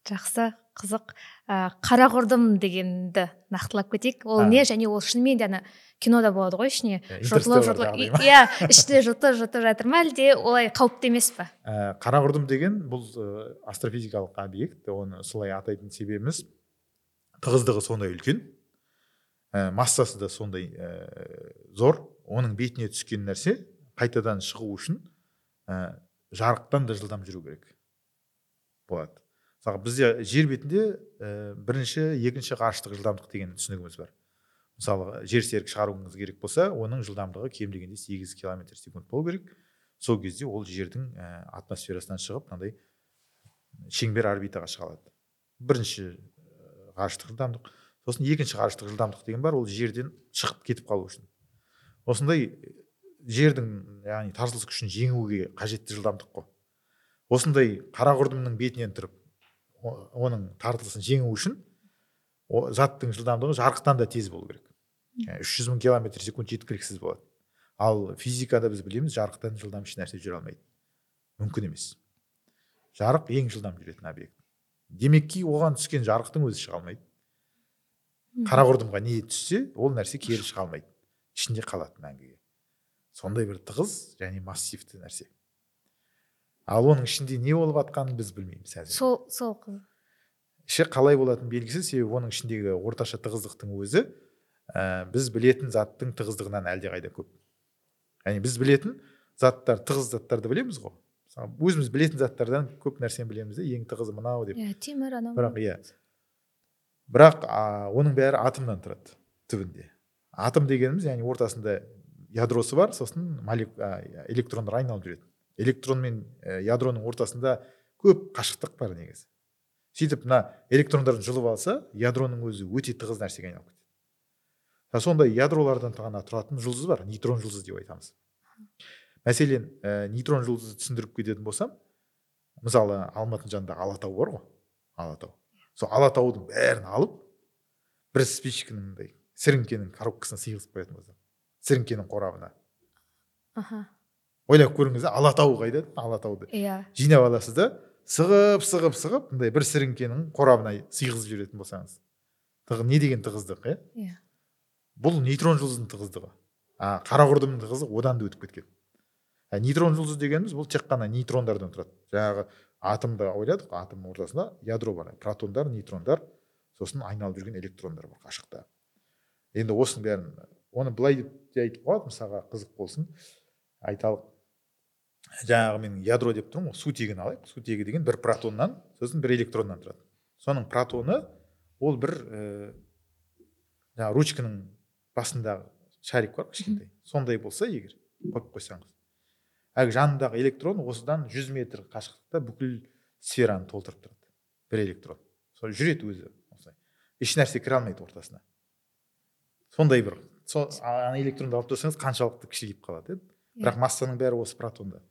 Жақсы қызық. Ә, қара құрдым дегенді нақтылап кетейік. Ол не? Және ол шынымен де ана кинода болады ғой ішіне. Жұтылып жұтылып иә ішінде жұтып жұтып жатыр ма әлде? Олай қауіпті емес па ә, қара құрдым деген бұл ә, астрофизикалық объект оны солай атайтын себебіміз тығыздығы сондай үлкен. Ә, массасы да сондай ә, зор. Оның бетіне түскен нәрсе қайтадан шығу үшін ә, жарықтан да жылдам жүру керек болады. Мысалы бізде жер бетінде ә, бірінші екінші ғарыштық жылдамдық деген түсінігіміз бар. Мысалы жер серік шығаруыңыз керек болса оның жылдамдығы кем дегенде сегіз километр секунд болу керек. Сол кезде ол жердің атмосферасынан шығып мынандай шеңбер орбитаға шыға алады. Бірінші ғарыштық жылдамдық. Сосын екінші ғарыштық жылдамдық деген бар ол жерден шығып кетіп қалу үшін. Осындай жердің яғни тартылыс күшін жеңуге қажетті жылдамдық қой. Осындай қара құрдымның бетінен тұрып оның тартылысын жеңу үшін о, заттың жылдамдығы жарықтан да тез болу керек. Үш жүз мың километр секунд жеткіліксіз болады. Ал физикада біз білеміз жарықтан жылдам еш нәрсе жүре алмайды. Мүмкін емес. Жарық ең жылдам жүретін объект. Демекки оған түскен жарықтың өзі шыға алмайды. Қара құрдымға не түссе ол нәрсе кері шыға алмайды. Ішінде қалады мәңгіге. Сондай бір тығыз және массивті нәрсе. Ал оның ішінде не болып жатқанын біз білмейміз әзір сол сол іші қалай болатыны белгісіз себебі оның ішіндегі орташа тығыздықтың өзі ә, біз білетін заттың тығыздығынан әлдеқайда көп. Яғни біз білетін заттар тығыз заттарды білеміз ғой. Мысалы өзіміз білетін заттардан көп нәрсені білеміз де ең тығызы мынау деп. Иә темір анау бірақ иә. Бірақ а, оның бәрі атомнан тұрады түбінде. Атом дегеніміз яғни ортасында ядросы бар сосын молек, электрондар айналып жүреді. Электрон мен э, ядроның ортасында көп қашықтық бар негізі. Сөйтіп мына электрондарды жұлып алса ядроның өзі өте тығыз нәрсеге айналып кетеді. Сондай ядролардан ғана тұратын жұлдыз бар нейтрон жұлдызы деп айтамыз. Мәселен ә, нейтрон жұлдызды түсіндіріп кететін болсам мысалы алматының жанындағы алатау бар ғой алатау. Сол алатаудың бәрін алып бір спичканың мындай сіріңкенің коробкасына сыйғызып қоятын болсам сіріңкенің қорабына. Аха. Ойлап көріңіз да алатау қайда алатауды. Иә. Жинап аласыз да сығып сығып сығып мындай бір сіріңкенің қорабына сыйғызып жіберетін болсаңыз. Тығы не деген тығыздық иә? Иә. Бұл нейтрон жұлдыздың тығыздығы. А қара құрдымның тығыздығы одан да өтіп кеткен. А нейтрон жұлдыз дегеніміз бұл тек қана нейтрондардан тұрады жаңағы атомды ойладық атомның ортасында ядро бар протондар нейтрондар сосын айналып жүрген электрондар бар қашықта. Енді осының бәрін оны былай деп те айтуға болады мысалға қызық болсын айталық. Жаңағы мен ядро деп тұрмын ғой сутегін алайық сутегі деген бір протоннан сосын бір электроннан тұрады. Соның протоны ол бір ә, жаңағы ручканың басындағы шарик бар кішкентай. Сондай болса егер қойып қойсаңыз. Әлгі жанындағы электрон осыдан 100 метр қашықтықта бүкіл сфераны толтырып тұрады. Бір электрон. Сол жүреді өзі осылай. Еш нәрсе кіре алмайды ортасына. Сондай бір сол ана электронды алып тұрсаңыз қаншалықты кішірейіп қалады иә. Бірақ массаның бәрі осы протонда.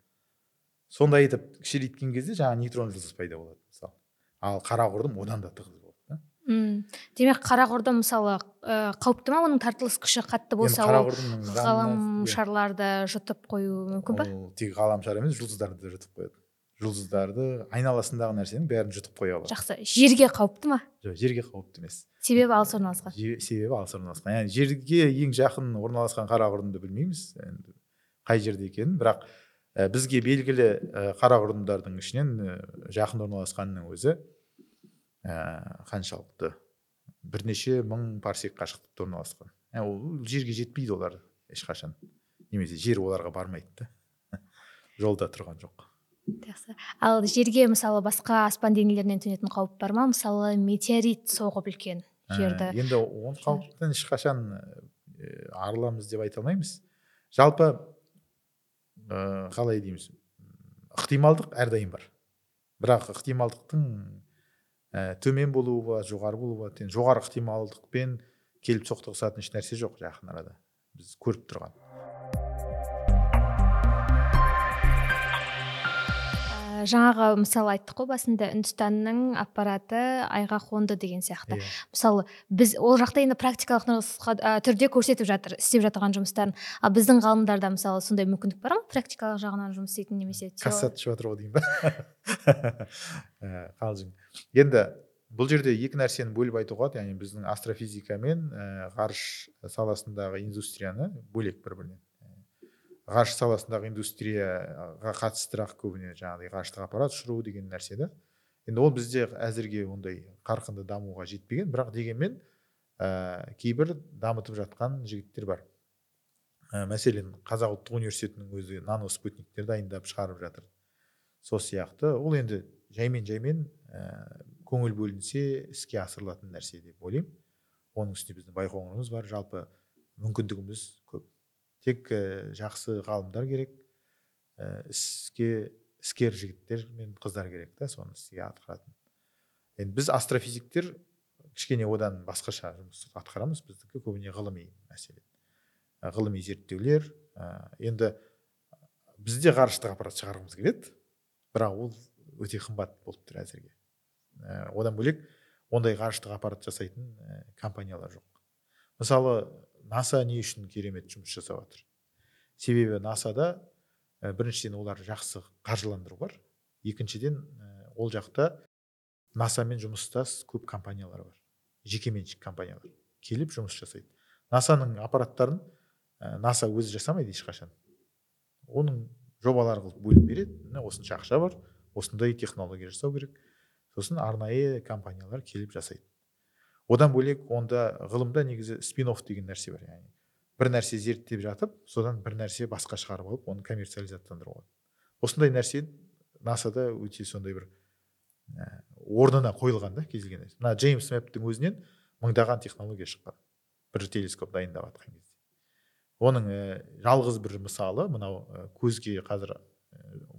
Сондай етіп кішірейткен кезде жаңағы нейтрон жұлдыз пайда болады мысалы. Ал қара құрдым одан да тығыз мм. Демек қара құрдым мысалы ә, қауіпті ма оның тартылыс күші қатты болса ол ғаламшарларды жұтып қоюы мүмкін ба? Ол тек ғаламшар емес жұлдыздарды да жұтып қояды. Жұлдыздарды айналасындағы нәрсенің бәрін жұтып қоя алады. Жақсы. Жерге қауіпті ма? Жоқ жерге қауіпті емес. Себебі алыс орналасқан. Себебі алыс орналасқан. Яғни жерге ең жақын орналасқан қара құрдымды білмейміз енді қай жерде екенін. Бірақ ә, бізге белгілі ә, қара құрдымдардың ішінен ә, жақын орналасқанның өзі ә, қаншалықты? Бірнеше мың парсек қашықтықта орналасқан. Ә, ол жерге жетпейді олар ешқашан. Немесе жер оларға бармайды да. Жолда тұрған жоқ. Жақсы. Ал жерге мысалы басқа аспан денелерінен төнетін қауіп бар ма? Мысалы метеорит соғып үлкен Ә, жерді. енді ол қауіптен ешқашан ә, арыламыз деп айта алмаймыз. Жалпы ә, қалай дейміз? Ықтималдық әрдайым бар. Бірақ ықтималдықтың ә, төмен болуы жоғары болуы жоғары ықтималдықпен келіп соқтығысатын еш нәрсе жоқ жақын арада. Біз көріп тұрған. Ә, жаңағы мысалы айттық қой басында үндістанның аппараты айға қонды деген сияқты. Иә. мысалы біз ол жақта енді практикалық нұсқа- ә, түрде көрсетіп жатыр істеп жатырған жұмыстарын. Ал біздің ғалымдарда мысалы сондай мүмкіндік бар ма? Практикалық жағынан жұмыс істейтін немесе кассат ішіп жатыр ғой деймін ба? Ә, қалжың. Енді бұл жерде екі нәрсені бөліп айтуға болады. Яғни біздің астрофизика мен ә, ғарыш саласындағы индустрияны бөлек бір бірінен. Ғарыш саласындағы индустрияға қатыстырақ көбіне жаңағыдай ғарыштық аппарат ұшыру деген нәрсе да енді ол бізде әзірге ондай қарқынды дамуға жетпеген бірақ дегенмен ә, кейбір дамытып жатқан жігіттер бар. Ә, мәселен қазақ ұлттық университетінің өзі нано спутниктер дайындап шығарып жатыр. Сол сияқты. Ол енді жаймен жаймен ә, көңіл бөлінсе іске асырылатын нәрсе деп ойлаймын. Оның үстіне біздің байқоңырымыз бар. Жалпы мүмкіндігіміз көп. Тек ә, жақсы ғалымдар керек. Ә, іске іскер жігіттер мен қыздар керек та соны іске атқаратын. Енді біз астрофизиктер кішкене одан басқаша жұмыс атқарамыз біздікі көбіне ғылыми мәселе. Ә, ғылыми зерттеулер енді бізде ғарыштық аппарат шығарғымыз келеді бірақ ол өте қымбат болып тұр әзірге. Одан бөлек ондай ғарыштық аппарат жасайтын компаниялар жоқ. Мысалы наса не үшін керемет жұмыс жасап жатыр. Себебі насада ә, біріншіден олар жақсы қаржыландыру бар. Екіншіден ә, ол жақта насамен жұмыстас көп компаниялар бар. Жекеменшік компаниялар келіп жұмыс жасайды. Насаның аппараттарын ә, наса өзі жасамайды ешқашан. Оның жобалар қылып бөліп береді. Міне осынша ақша бар. Осындай технология жасау керек. Сосын арнайы компаниялар келіп жасайды. Одан бөлек онда ғылымда негізі спин деген нәрсе бар яғни бір нәрсе зерттеп жатып содан бір нәрсе басқа шығарып алып оны коммерциализаттандыру болады. Осындай нәрсе насада өте сондай бір ә, орнына қойылған да кез келген мына джеймс вебтің өзінен мыңдаған технология шыққан. Бір телескоп дайындап жатқан кезде. Оның ә, жалғыз бір мысалы мынау ә, көзге қазір ә,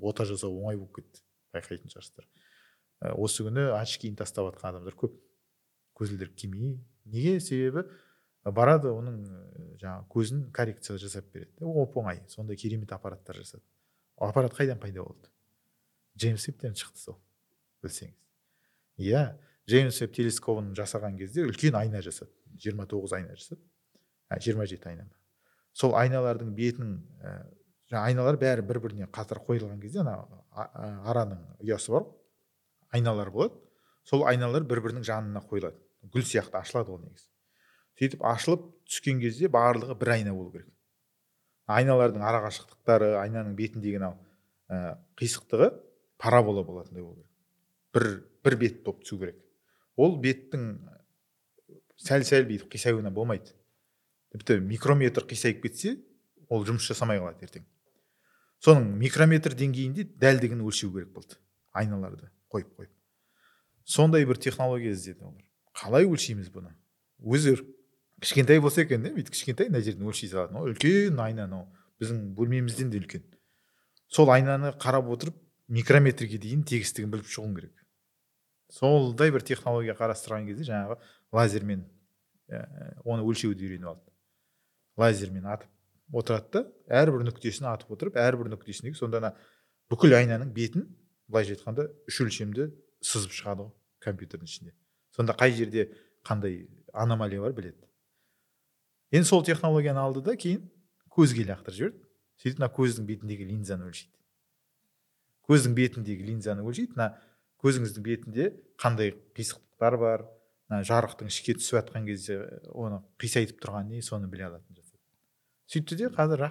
ота жасау оңай болып кетті. Байқайтын шығарсыздар. Осы күні очкиін тастап жатқан адамдар көп. Көзілдірік кимей неге? Себебі барады оның жаңағы көзін коррекция жасап береді оп оңай. Сондай керемет аппараттар жасады. Ол аппарат қайдан пайда болды? Джеймс вебтен шықты сол білсеңіз. Иә джеймс веб телескобын жасаған кезде үлкен айна жасады. 29 айна жасады. Жиырма жеті айна сол айналардың бетінің ә, жаңа айналар бәрі бір біріне қатар қойылған кезде ана араның ұясы бар айналар болады. Сол айналар бір бірінің жанына қойылады. Гүл сияқты ашылады ол негізі. Сөйтіп ашылып түскен кезде барлығы бір айна болу керек. Айналардың арақашықтықтары айнаның бетіндегі мынау ә, қисықтығы парабола болатындай болу керек. Бір бір бет болып түсу керек. Ол беттің сәл сәл бүйтіп қисаюына болмайды. Тіпті микрометр қисайып кетсе ол жұмыс жасамай қалады ертең. Соның микрометр деңгейінде дәлдігін өлшеу керек болды. Айналарды қойып қойып сондай бір технология іздеді олар. Қалай өлшейміз бұны? Өзі кішкентай болса екен да бүйтіп кішкентай мына жерден өлшей салатын. Ол үлкен айна анау. Біздің бөлмемізден де үлкен. Сол айнаны қарап отырып микрометрге дейін тегістігін біліп шығуың керек. Солдай бір технология қарастырған кезде жаңағы лазермен ә, оны өлшеуді үйреніп алды лазермен атып отырады да әрбір нүктесін атып отырып әрбір нүктесіндегі сонда ана бүкіл айнаның бетін былайша айтқанда үш өлшемді сызып шығады ғой компьютердің ішінде. Сонда қай жерде қандай аномалия бар біледі. Енді сол технологияны алды да кейін көзге лақтырып жіберді. Сөйтіп мына көздің бетіндегі линзаны өлшейді. Көздің бетіндегі линзаны өлшейді мына көзіңіздің бетінде қандай қисықтықтар бар мына жарықтың ішке түсіп жатқан кезде оны қисайтып тұрған не соны біле алатын жасады сөйтті де қазір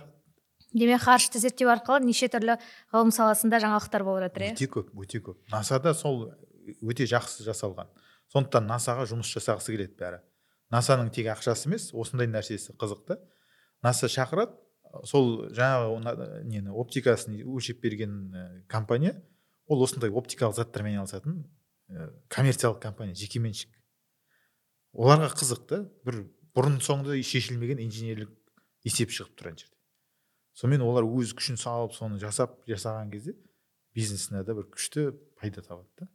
демек ғарышты зерттеу арқылы неше түрлі ғылым саласында жаңалықтар болып жатыр иә? Өте көп өте көп. Насада сол өте жақсы жасалған. Сондықтан насаға жұмыс жасағысы келеді бәрі. Насаның тек ақшасы емес осындай нәрсесі қызық та наса шақырады сол жаңағы нені оптикасын өлшеп берген ә, компания ол осындай оптикалық заттармен айналысатын ә, коммерциялық компания жекеменшік оларға қызық та бір бұрын соңды шешілмеген инженерлік есеп шығып тұр ана жерде. Сонымен олар өз күшін салып соны жасап жасаған кезде бизнесіне да бір күшті пайда табады да.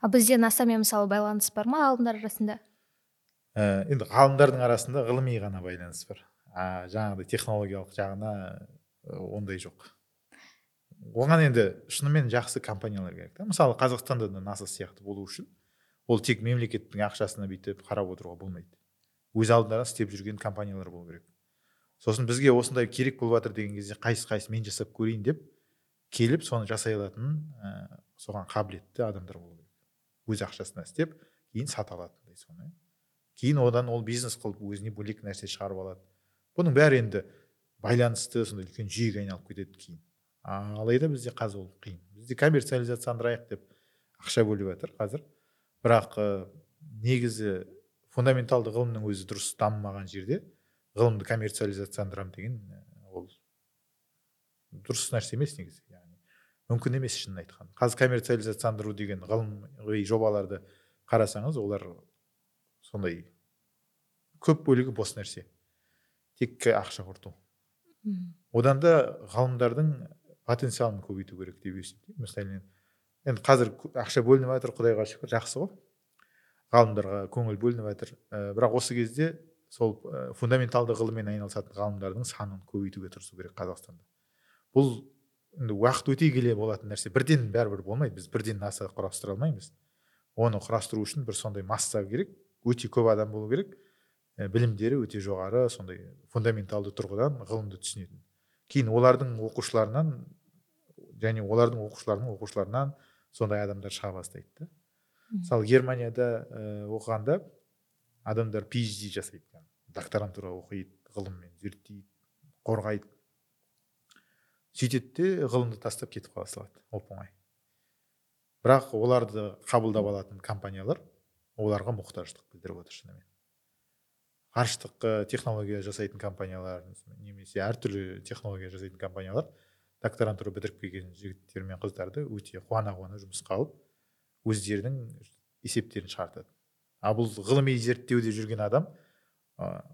Ал бізде насамен мысалы байланыс бар ма ғалымдар арасында? Ә, енді ғалымдардың арасында ғылыми ғана байланыс бар. А жаңағыдай технологиялық жағына ондай жоқ. Оған енді шынымен жақсы компаниялар керек та. Мысалы қазақстанда да наса сияқты болу үшін ол тек мемлекеттің ақшасына бүйтіп қарап отыруға болмайды. Өз алдына істеп жүрген компаниялар болу керек. Сосын бізге осындай керек болып жатыр деген кезде қайсы қайсы мен жасап көрейін деп келіп соны жасай алатын ә, соған қабілетті адамдар болу керек. Өз ақшасына істеп кейін сата алатындай соны. Кейін одан ол бизнес қылып өзіне бөлек нәрсе шығарып алады. Бұның бәрі енді байланысты сондай үлкен жүйеге айналып кетеді кейін. Алайда бізде қазір ол қиын. Бізде коммерциализацияландырайық деп ақша бөліп жатыр қазір. Бірақ негізі фундаменталды ғылымның өзі дұрыс дамымаған жерде ғылымды коммерциализацияландырамын деген ол дұрыс нәрсе емес негізі. Мүмкін емес шынын айтқанда қазір коммерциализацияландыру деген ғылыми жобаларды қарасаңыз олар сондай көп бөлігі бос нәрсе. Тек ақша құрту. Одан да ғалымдардың потенциалын көбейту керек деп есептеймін. Мәселен енді қазір ақша бөлініп жатыр құдайға шүкір жақсы ғой. Ғалымдарға көңіл бөлініп жатыр. Ә, бірақ осы кезде сол ә, фундаменталды ғылыммен айналысатын ғалымдардың санын көбейтуге тырысу керек қазақстанда. Бұл енді уақыт өте келе болатын нәрсе. Бірден бәрібір болмайды. Біз бірден наса құрастыра алмаймыз. Оны құрастыру үшін бір сондай масса керек өте көп адам болу керек. Ә, білімдері өте жоғары сондай фундаменталды тұрғыдан ғылымды түсінетін. Кейін олардың оқушыларынан және олардың оқушыларының оқушыларынан сондай адамдар шыға бастайды да. Мысалы германияда ә, оқығанда адамдар phd жасайды. Докторантура оқиды ғылыммен зерттейді қорғайды. Сөйтеді де ғылымды тастап кетіп қала салады оп оңай бірақ оларды қабылдап алатын компаниялар оларға мұқтаждық білдіріп отыр шынымен. Ғарыштық технология жасайтын компаниялар немесе әртүрлі технология жасайтын компаниялар докторантура бітіріп келген жігіттер мен қыздарды өте қуана қуана жұмысқа алып өздерінің есептерін шығартады. Ал бұл ғылыми зерттеуде жүрген адам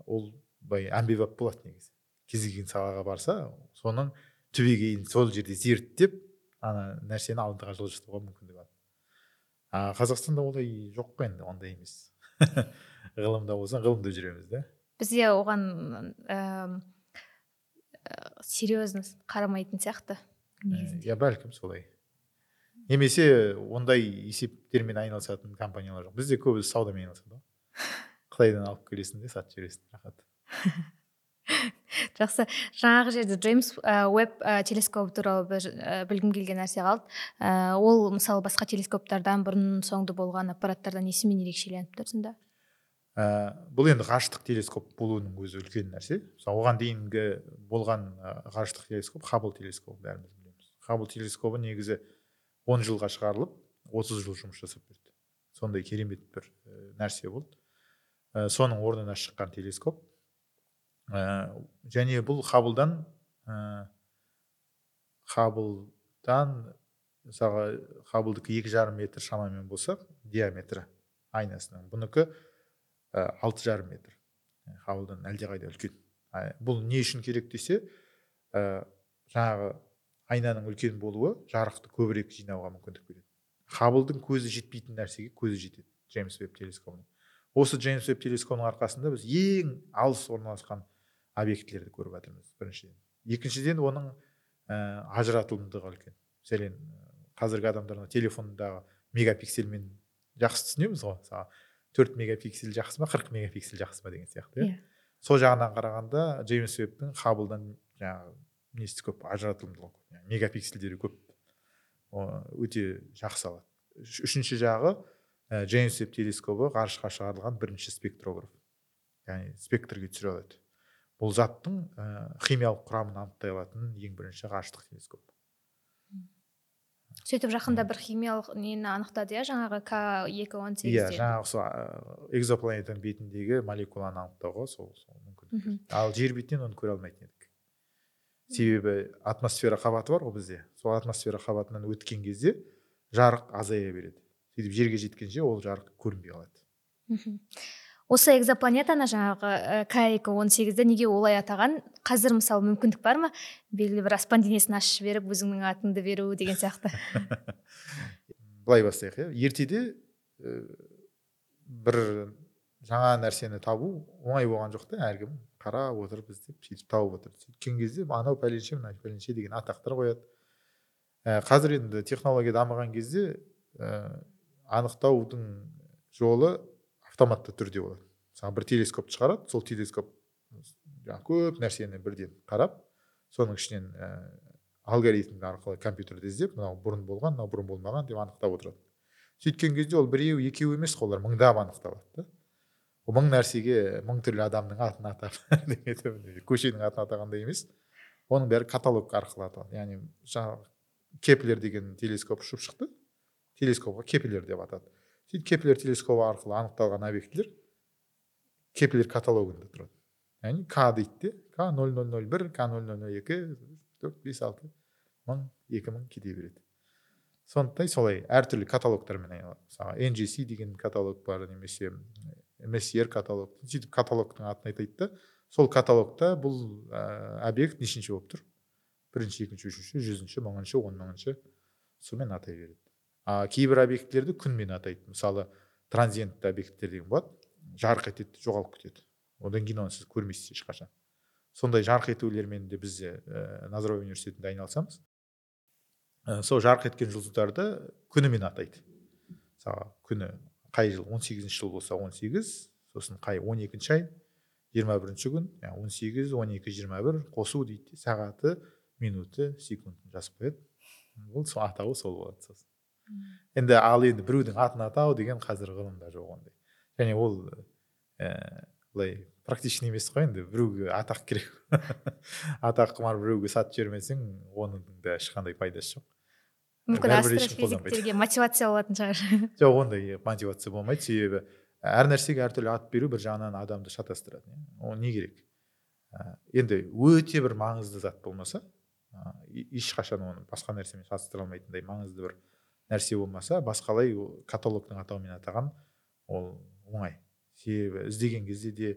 ол былай әмбебап болады негізі. Кез келген салаға барса соның түбегейлін сол жерде зерттеп ана нәрсені алдыға жылжытуға мүмкіндік бар а қазақстанда олай жоқ қой енді ондай емес. Ғылымда болса ғылымда жүреміз да. Бізде оған серьезно қарамайтын сияқты иә бәлкім солай. Немесе ондай есептермен айналысатын компаниялар жоқ. Бізде көбісі саудамен айналысады ғой. Қытайдан алып келесің де сатып жібересің рахат. жақсы. жаңағы жерде джеймс веб телескопы туралы білгім келген нәрсе қалды. Ол мысалы басқа телескоптардан бұрын соңды болған аппараттардан несімен ерекшеленіп тұр сонда. Ә, бұл енді ғарыштық телескоп болуының өзі үлкен нәрсе. Мысалы оған дейінгі болған ғарыштық телескоп хаббл телескопы бәріміз білеміз. Хаббл телескопы негізі 10 жылға шығарылып 30 жыл жұмыс жасап берді. Сондай керемет бір нәрсе болды. Соның орнына шыққан телескоп. Және бұл хабблдан ә, хабблдан мысалға хабблдікі екі жарым метр шамамен болса диаметрі айнасының бұныкі алты жарым метр. Хабблдан әлдеқайда үлкен. Бұл не үшін керек десе ә, жаңағы айнаның үлкен болуы жарықты көбірек жинауға мүмкіндік береді. Хабблдың көзі жетпейтін нәрсеге көзі жетеді джеймс веб телескопының осы джеймс веб телескопының арқасында біз ең алыс орналасқан объектілерді көріп жатырмыз біріншіден. Екіншіден оның ә, ажыратылымдығы үлкен. Мәселен қазіргі адамдар телефондағы мегапиксельмен жақсы түсінеміз ғой. Мысалы төрт мегапиксель жақсы ма қырық мегапиксель жақсы ма деген сияқты иә? Yeah. сол жағынан қарағанда джеймс вебтің хабблдан жаңағы несі көп ажыратылымдылығы көп. Мегапиксельдері көп өте жақсы алады. Үшінші жағы ә, джеймс веб телескопы ғарышқа шығарылған бірінші спектрограф яғни спектрге түсіре алады. Бұл заттың ә, химиялық құрамын анықтай алатын ең бірінші ғарыштық телескоп сөйтіп жақында бір химиялық нені анықтады иә? Жаңағы к екі он иә сегізде жаңағы сол а, экзопланетаның бетіндегі молекуланы анықтауға сол сол мүмкін. Ал жер бетінен оны көре алмайтын едік. Себебі атмосфера қабаты бар ғой бізде. Сол атмосфера қабатынан өткен кезде жарық азая береді. Сөйтіп жерге жеткенше ол жарық көрінбей қалады. Мхм. Осы экзопланетаны жаңағы к екі он сегізді неге олай атаған? Қазір мысалы мүмкіндік бар ма? Белгілі бір аспан денесін ашып жіберіп өзіңнің атыңды беру деген сияқты. Былай бастайық иә. Ертеде ә, бір жаңа нәрсені табу оңай болған жоқ та әркім қарап отыр іздеп сөйтіп тауып отыр. Сөйткен кезде анау пәленше мынау пәленше деген атақтар қояды. Ә, қазір енді технология дамыған кезде ә, анықтаудың жолы автоматты түрде болады мысалы бір телескоп шығарады сол телескоп жаңағы көп нәрсені бірден қарап соның ішінен ә, алгоритм арқылы компьютерде іздеп мынау бұрын болған мынау бұрын болмаған деп анықтап отырады. Сөйткен кезде ол біреу екеу емес қой олар мыңдап анықталады да. Мың нәрсеге мың түрлі адамның атын атап көшенің атын атағандай емес. Оның бәрі каталог арқылы аталады. Яғни жаңағы кеплер деген телескоп ұшып шықты. Телескопқа кеплер деп атады. Сөйтіп кеплер телескопы арқылы анықталған объектілер кеплер каталогында тұрады. Яғни к дейді де к нөл нөл нөл бір к нөл нөл нөл екі төрт бес алты мың екі мың кете береді. Сондықтан солай әртүрлі каталогтармен айналады. Мысалы ngc деген каталог бар немесе msr каталог. Сөйтіп каталогтың атын айтады да сол каталогта бұл ә, объект нешінші болып тұр? Бірінші екінші үшінші жүзінші мыңыншы он мыңыншы сонымен атай береді. А кейбір объектілерді күнмен атайды. Мысалы транзиентті объекттер деген болады. Жарқ етеді жоғалып кетеді. Одан кейін оны сіз көрмейсіз ешқашан. Сондай жарқ етулермен де біз ә, назарбаев университетінде айналысамыз. Ә, сол жарқ еткен жұлдыздарды күнімен атайды. Мысалы күні қай жыл? 18 сегізінші жыл болса 18 сосын қай? 12 екінші ай жиырма бірінші күн. Он сегіз он екі жиырма бір қосу дейді сағаты минуты секундын жазып қояды. Ол сол атауы сол болады сосын. Енді ал енді біреудің атын атау деген қазір ғылымда жоқ ондай. Және ол ә, былай практичный емес қой енді біреуге атақ керек. Атақ құмар біреуге сатып жібермесең оның да ешқандай пайдасы жоқ. Мүмкін астрофизиктерге мотивация болатын шығар. Жоқ ондай мотивация болмайды. Себебі әр нәрсеге әртүрлі ат беру бір жағынан адамды шатастырады иә. ол не керек? Ә, енді өте бір маңызды зат болмаса ешқашан оны басқа нәрсемен шатастыра алмайтындай маңызды бір нәрсе болмаса басқалай каталогтың атауымен атаған ол оңай. Себебі іздеген кезде де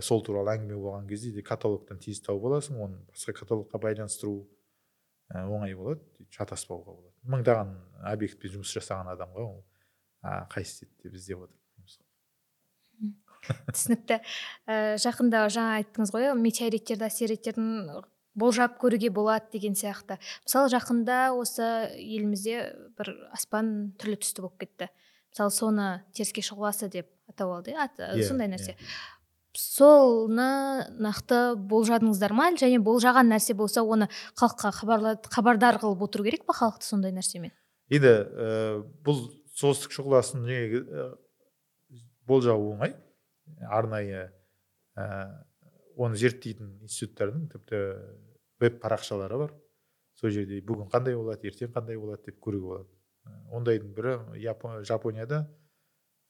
сол туралы әңгіме болған кезде де каталогтан тез тауып аласың оны басқа каталогқа байланыстыру оңай болады шатаспауға болады. Мыңдаған объектпен жұмыс жасаған адамға ол еді деп іздеп отырмыз түсінікті. Жақында жаңа айттыңыз ғой метеориттерді астероидтердің болжап көруге болады деген сияқты. Мысалы жақында осы елімізде бір аспан түрлі түсті болып кетті. Мысалы соны теріске шұғыласы деп атау алды иә ат- Иә, сондай иә. нәрсе. Соны нақты болжадыңыздар ма және болжаған нәрсе болса оны халыққа хабардар қылып отыру керек па халықты сондай нәрсемен? Енді ә, бұл солтүстік шұғыласын ә, болжау оңай? Арнайы ә, оны зерттейтін институттардың тіпті веб парақшалары бар. Сол жерде бүгін қандай болады ертең қандай болады деп көруге болады. Ондайдың бірі жапонияда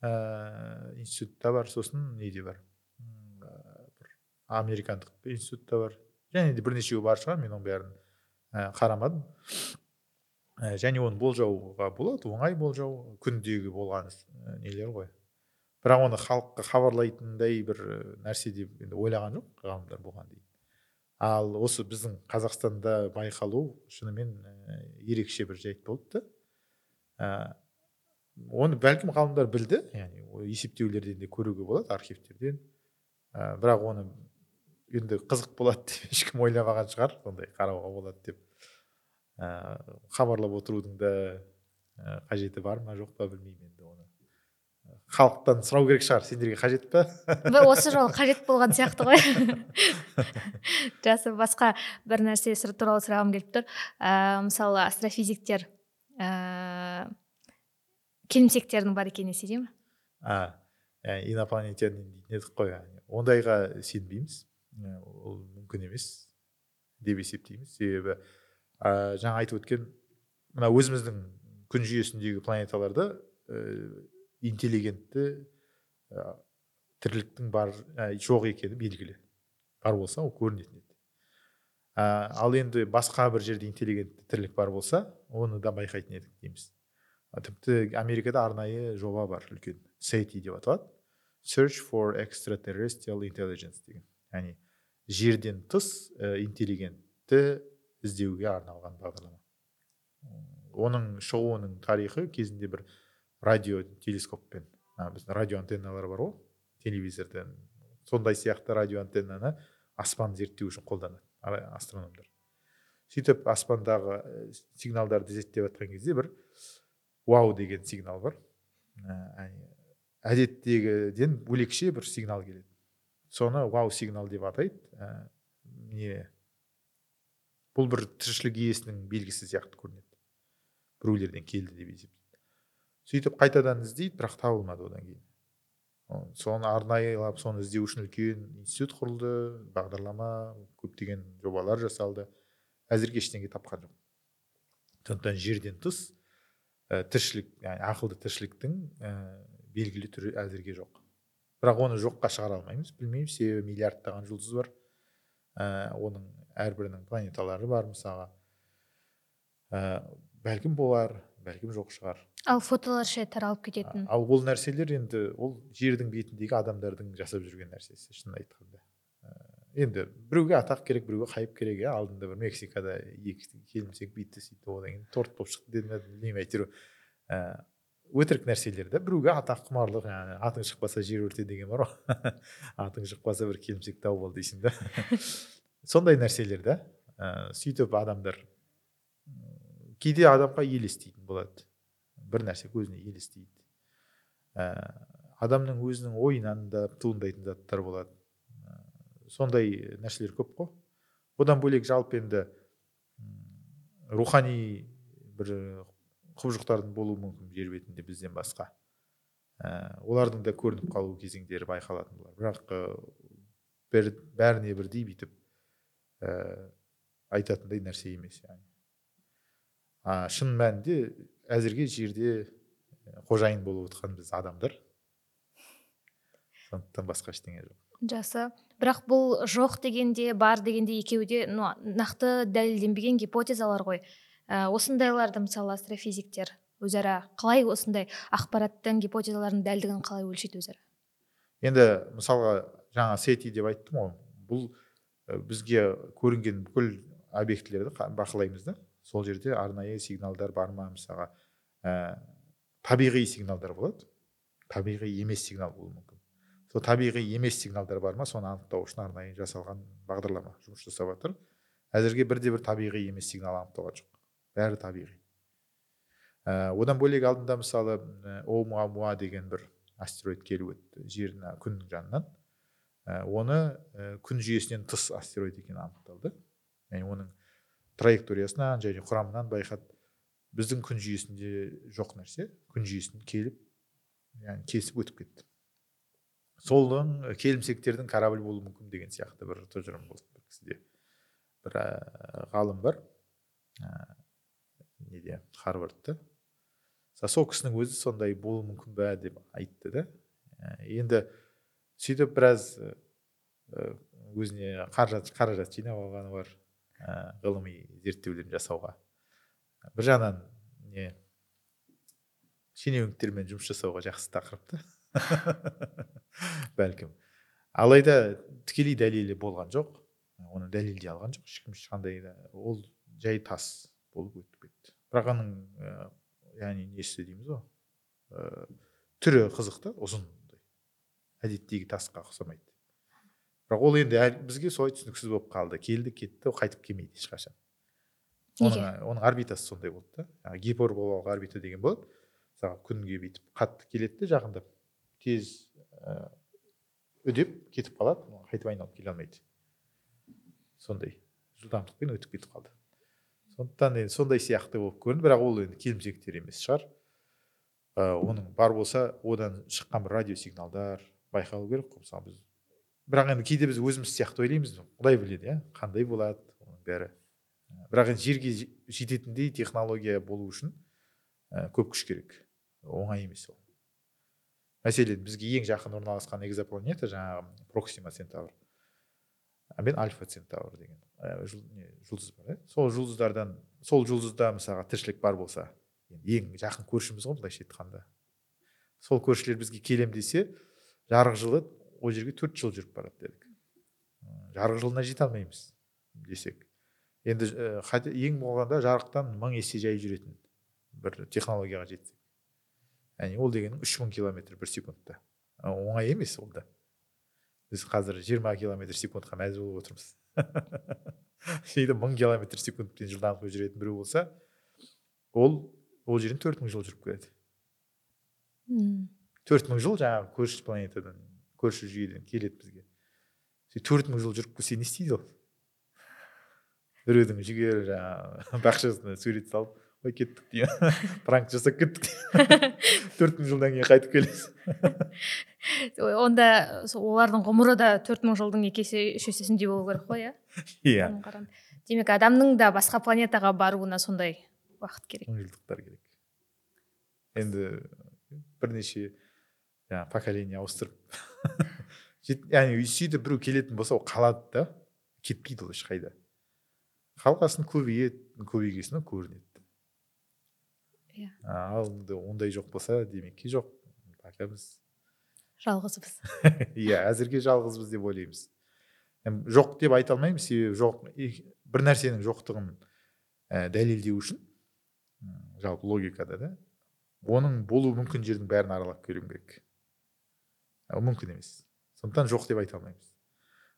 ә, институтта бар сосын неде бар? Бір американдық институтта бар. Және де бірнешеуі бар шығар мен оның бәрін ә, қарамадым. Ә, және оны болжауға болады оңай болжау күндегі болған нелер ғой? Бірақ оны халыққа хабарлайтындай бір ә, нәрсе деп енді ойлаған жоқ ғалымдар бұған дейін ал осы біздің қазақстанда байқалу шынымен ә, ерекше бір жайт болды да. Ә, оны бәлкім ғалымдар білді яғни есептеулерден де көруге болады архивтерден. Бірақ оны енді қызық болады деп ешкім ойламаған шығар сондай қарауға болады деп. Ә, хабарлап отырудың да қажеті бар ма жоқ па білмеймін енді. Халықтан сұрау керек шығар сендерге қажет па? Осы жолы қажет болған сияқты ғой. Жақсы басқа бір нәрсе туралы сұрағым келіп тұр. Ә, мысалы астрофизиктер ә, келімсектердің бар екеніне сене ма а ә, инопланетянин дейтін едік қой. Ондайға сенбейміз. Ә, ол мүмкін емес деп есептейміз. Себебі ә, жаңа айтып өткен мына өзіміздің күн жүйесіндегі планеталарда ә, интеллигентті ә, тірліктің бар ә, жоқ екені белгілі. Бар болса ол көрінетін еді. Ә, ал енді басқа бір жерде интеллигентті тірлік бар болса оны да байқайтын едік дейміз. Тіпті америкада арнайы жоба бар үлкен. Сети деп аталады. Search for extraterrestrial intelligence деген. Яғни жерден тыс ә, интеллигентті іздеуге арналған бағдарлама. Оның шығуының тарихы кезінде бір радио телескоппен біздің радио антенналар бар ғой телевизордан сондай сияқты радио антеннаны аспан зерттеу үшін қолданады астрономдар. Сөйтіп аспандағы сигналдарды зерттеп жатқан кезде бір вау деген сигнал бар. Ә, әдеттегіден бөлекше бір сигнал келеді. Соны вау сигнал деп атайды. Ә, не бұл бір тіршілік иесінің белгісі сияқты көрінеді. Біреулерден келді деп есептейді сөйтіп қайтадан іздейді бірақ табылмады одан кейін. Соны арнайылап соны іздеу үшін үлкен институт құрылды бағдарлама көптеген жобалар жасалды. Әзірге ештеңе тапқан жоқ. Сондықтан жерден тыс ә, тіршілік яғни ақылды тіршіліктің ә, белгілі түрі әзірге жоқ. Бірақ оны жоққа шығара алмаймыз білмеймін себебі миллиардтаған жұлдыз бар. Ә, оның әрбірінің планеталары бар мысалға. Ә, бәлкім болар бәлкім жоқ шығар. Ал фотолар ше таралып кететін. Ал ол нәрселер енді ол жердің бетіндегі адамдардың жасап жүрген нәрсесі шынын айтқанда. Енді біреуге атақ керек біреуге хайп керек иә? Алдында бір мексикада екі келімсек бүйтті сөйтті одан кейін торт болып шықты деді ме білмеймін әйтеуір. Ә, өтірік нәрселер да біреуге атақ құмарлық жаңағы атың шықпаса жер өрте деген бар ғой. Атың шықпаса бір келімсек тауып ал дейсің да. Сондай нәрселер да ә, сөйтіп адамдар кейде адамға елестейтін болады бір нәрсе көзіне елестейді ә, адамның өзінің ойынан да туындайтын заттар болады сондай нәрселер көп қой одан бөлек жалпы енді рухани бір құбыжықтардың болуы мүмкін жер бетінде бізден басқа ә, олардың да көрініп қалу кезеңдері байқалатын болар бірақ ә, бір, бәріне бірдей бүйтіп ә, айтатындай нәрсе емес яғни а, шын мәнінде әзірге жерде қожайын болып отырған біз адамдар. Сондықтан басқа ештеңе жоқ. Жақсы. Бірақ бұл жоқ дегенде бар дегенде екеуі де нақты дәлелденбеген гипотезалар ғой. Ә, осындайларды мысалы астрофизиктер өзара қалай осындай ақпараттың гипотезалардың дәлдігін қалай өлшейді өзара? Енді мысалға жаңа сети деп айттым ғой. Бұл бізге көрінген бүкіл объектілерді бақылаймыз да. Сол жерде арнайы сигналдар бар ма? мысалға ә, табиғи сигналдар болады. Табиғи емес сигнал болуы мүмкін. Сол табиғи емес сигналдар бар ма? соны анықтау үшін арнайы жасалған бағдарлама жұмыс жасап жатыр. Әзірге бірде бір табиғи емес сигнал анықталған жоқ бәрі табиғи. Ә, одан бөлек алдында мысалы оумуамуа деген бір астероид келіп өтті жердің күннің жанынан. Ә, оны ә, күн жүйесінен тыс астероид екені анықталды. Яғни оның траекториясынан және құрамынан байқады біздің күн жүйесінде жоқ нәрсе. Күн жүйесін келіп яғни кесіп өтіп кетті. Солдың келімсектердің корабль болуы мүмкін деген сияқты бір тұжырым болды бір кісіде. Бір ә, ғалым бар. Ә, неде харвардта. Сол кісінің өзі сондай болуы мүмкін бе деп айтты да. Енді сөйтіп біраз өзіне қаражат қаражат жинап алғаны бар. Ғылыми зерттеулер жасауға. Бір жағынан не шенеуніктермен жұмыс жасауға жақсы тақырып та бәлкім. Алайда тікелей дәлелі болған жоқ. Оны дәлелдей алған жоқ. Ешкім ешқандай да ол жай тас болып өтіп кетті. Бірақ оның ә, яғни несі дейміз ғой? Түрі қызық та ұзын әдеттегі тасқа ұқсамайды. Бірақ ол енді бізге солай түсініксіз болып қалды. Келді кетті қайтып келмейді ешқашан. Оның, оның орбитасы сондай болды да. Гиперболалық орбита деген болады. Мысалы күнге бүйтіп қатты келеді де жақындап тез ә, үдеп кетіп қалады қайтып айналып келе алмайды. Сондай жылдамдықпен өтіп кетіп қалды. Сондықтан енді сондай сияқты болып көрінді. Бірақ ол енді келімсектер емес шығар. Ә, оның бар болса одан шыққан бір радиосигналдар байқалу керек қой. Мысалы біз бірақ енді кейде біз өзіміз сияқты ойлаймыз. Құдай біледі иә? Қандай болады оның бәрі. Бірақ енді жерге же- жететіндей технология болу үшін ә, көп күш керек. Оңай емес ол. Мәселен бізге ең жақын орналасқан экзопланета жаңағы проксима центавр. Мен альфа центавр деген ә, не, жұлдыз бар иә? Сол жұлдыздардан сол жұлдызда мысалға тіршілік бар болса ең жақын көршіміз ғой былайша айтқанда. Сол көршілер бізге келем десе жарық жылы ол жерге төрт жыл жүріп барады дедік. Жарық жылына жете алмаймыз десек. Енді ә, қате- ең болғанда жарықтан мың есе жай жүретін бір технологияға жетсек яғни ол дегенің үш мың километр бір секундта. А, оңай емес ол да. Біз қазір 20 километр секундқа мәз болып отырмыз. Сөйтіп мың километр секундпен жылдамдықпен жүретін біреу болса ол ол жерден төрт мың жыл жүріп келеді. Төрт мың жыл жаңағы көрші планетадан көрші жүйеден келеді бізге. Сөйтіп төрт мың жыл жүріп келсе не істейді ол? Біреудің жігері жаңағы бақшасына сурет салып ой кеттік дейді пранк жасап кеттік. Төрт мың жылдан кейін қайтып келесіз. Онда олардың ғұмыры да төрт мың жылдың екі есе үш есесіндей болу керек қой иә? Иә. Демек адамның да басқа планетаға баруына сондай уақыт керек. Жылдықтар керек. Енді бірнеше жаңағы поколение ауыстырып. Яғни сөйтіп біреу келетін болса ол қалады да. Кетпейді ол ешқайда. Қалғасын көбейеді көбейгесін ол көрінеді. Иә. Ал енді ондай жоқ болса демекки жоқ. Пока біз. Жалғызбыз. Иә әзірге жалғызбыз деп ойлаймыз. Жоқ деп айта алмаймыз себебі жоқ бір нәрсенің жоқтығын ә, дәлелдеу үшін жалпы логикада да оның болу мүмкін жердің бәрін аралап көру керек. Мүмкін емес. Сондықтан жоқ деп айта алмаймыз.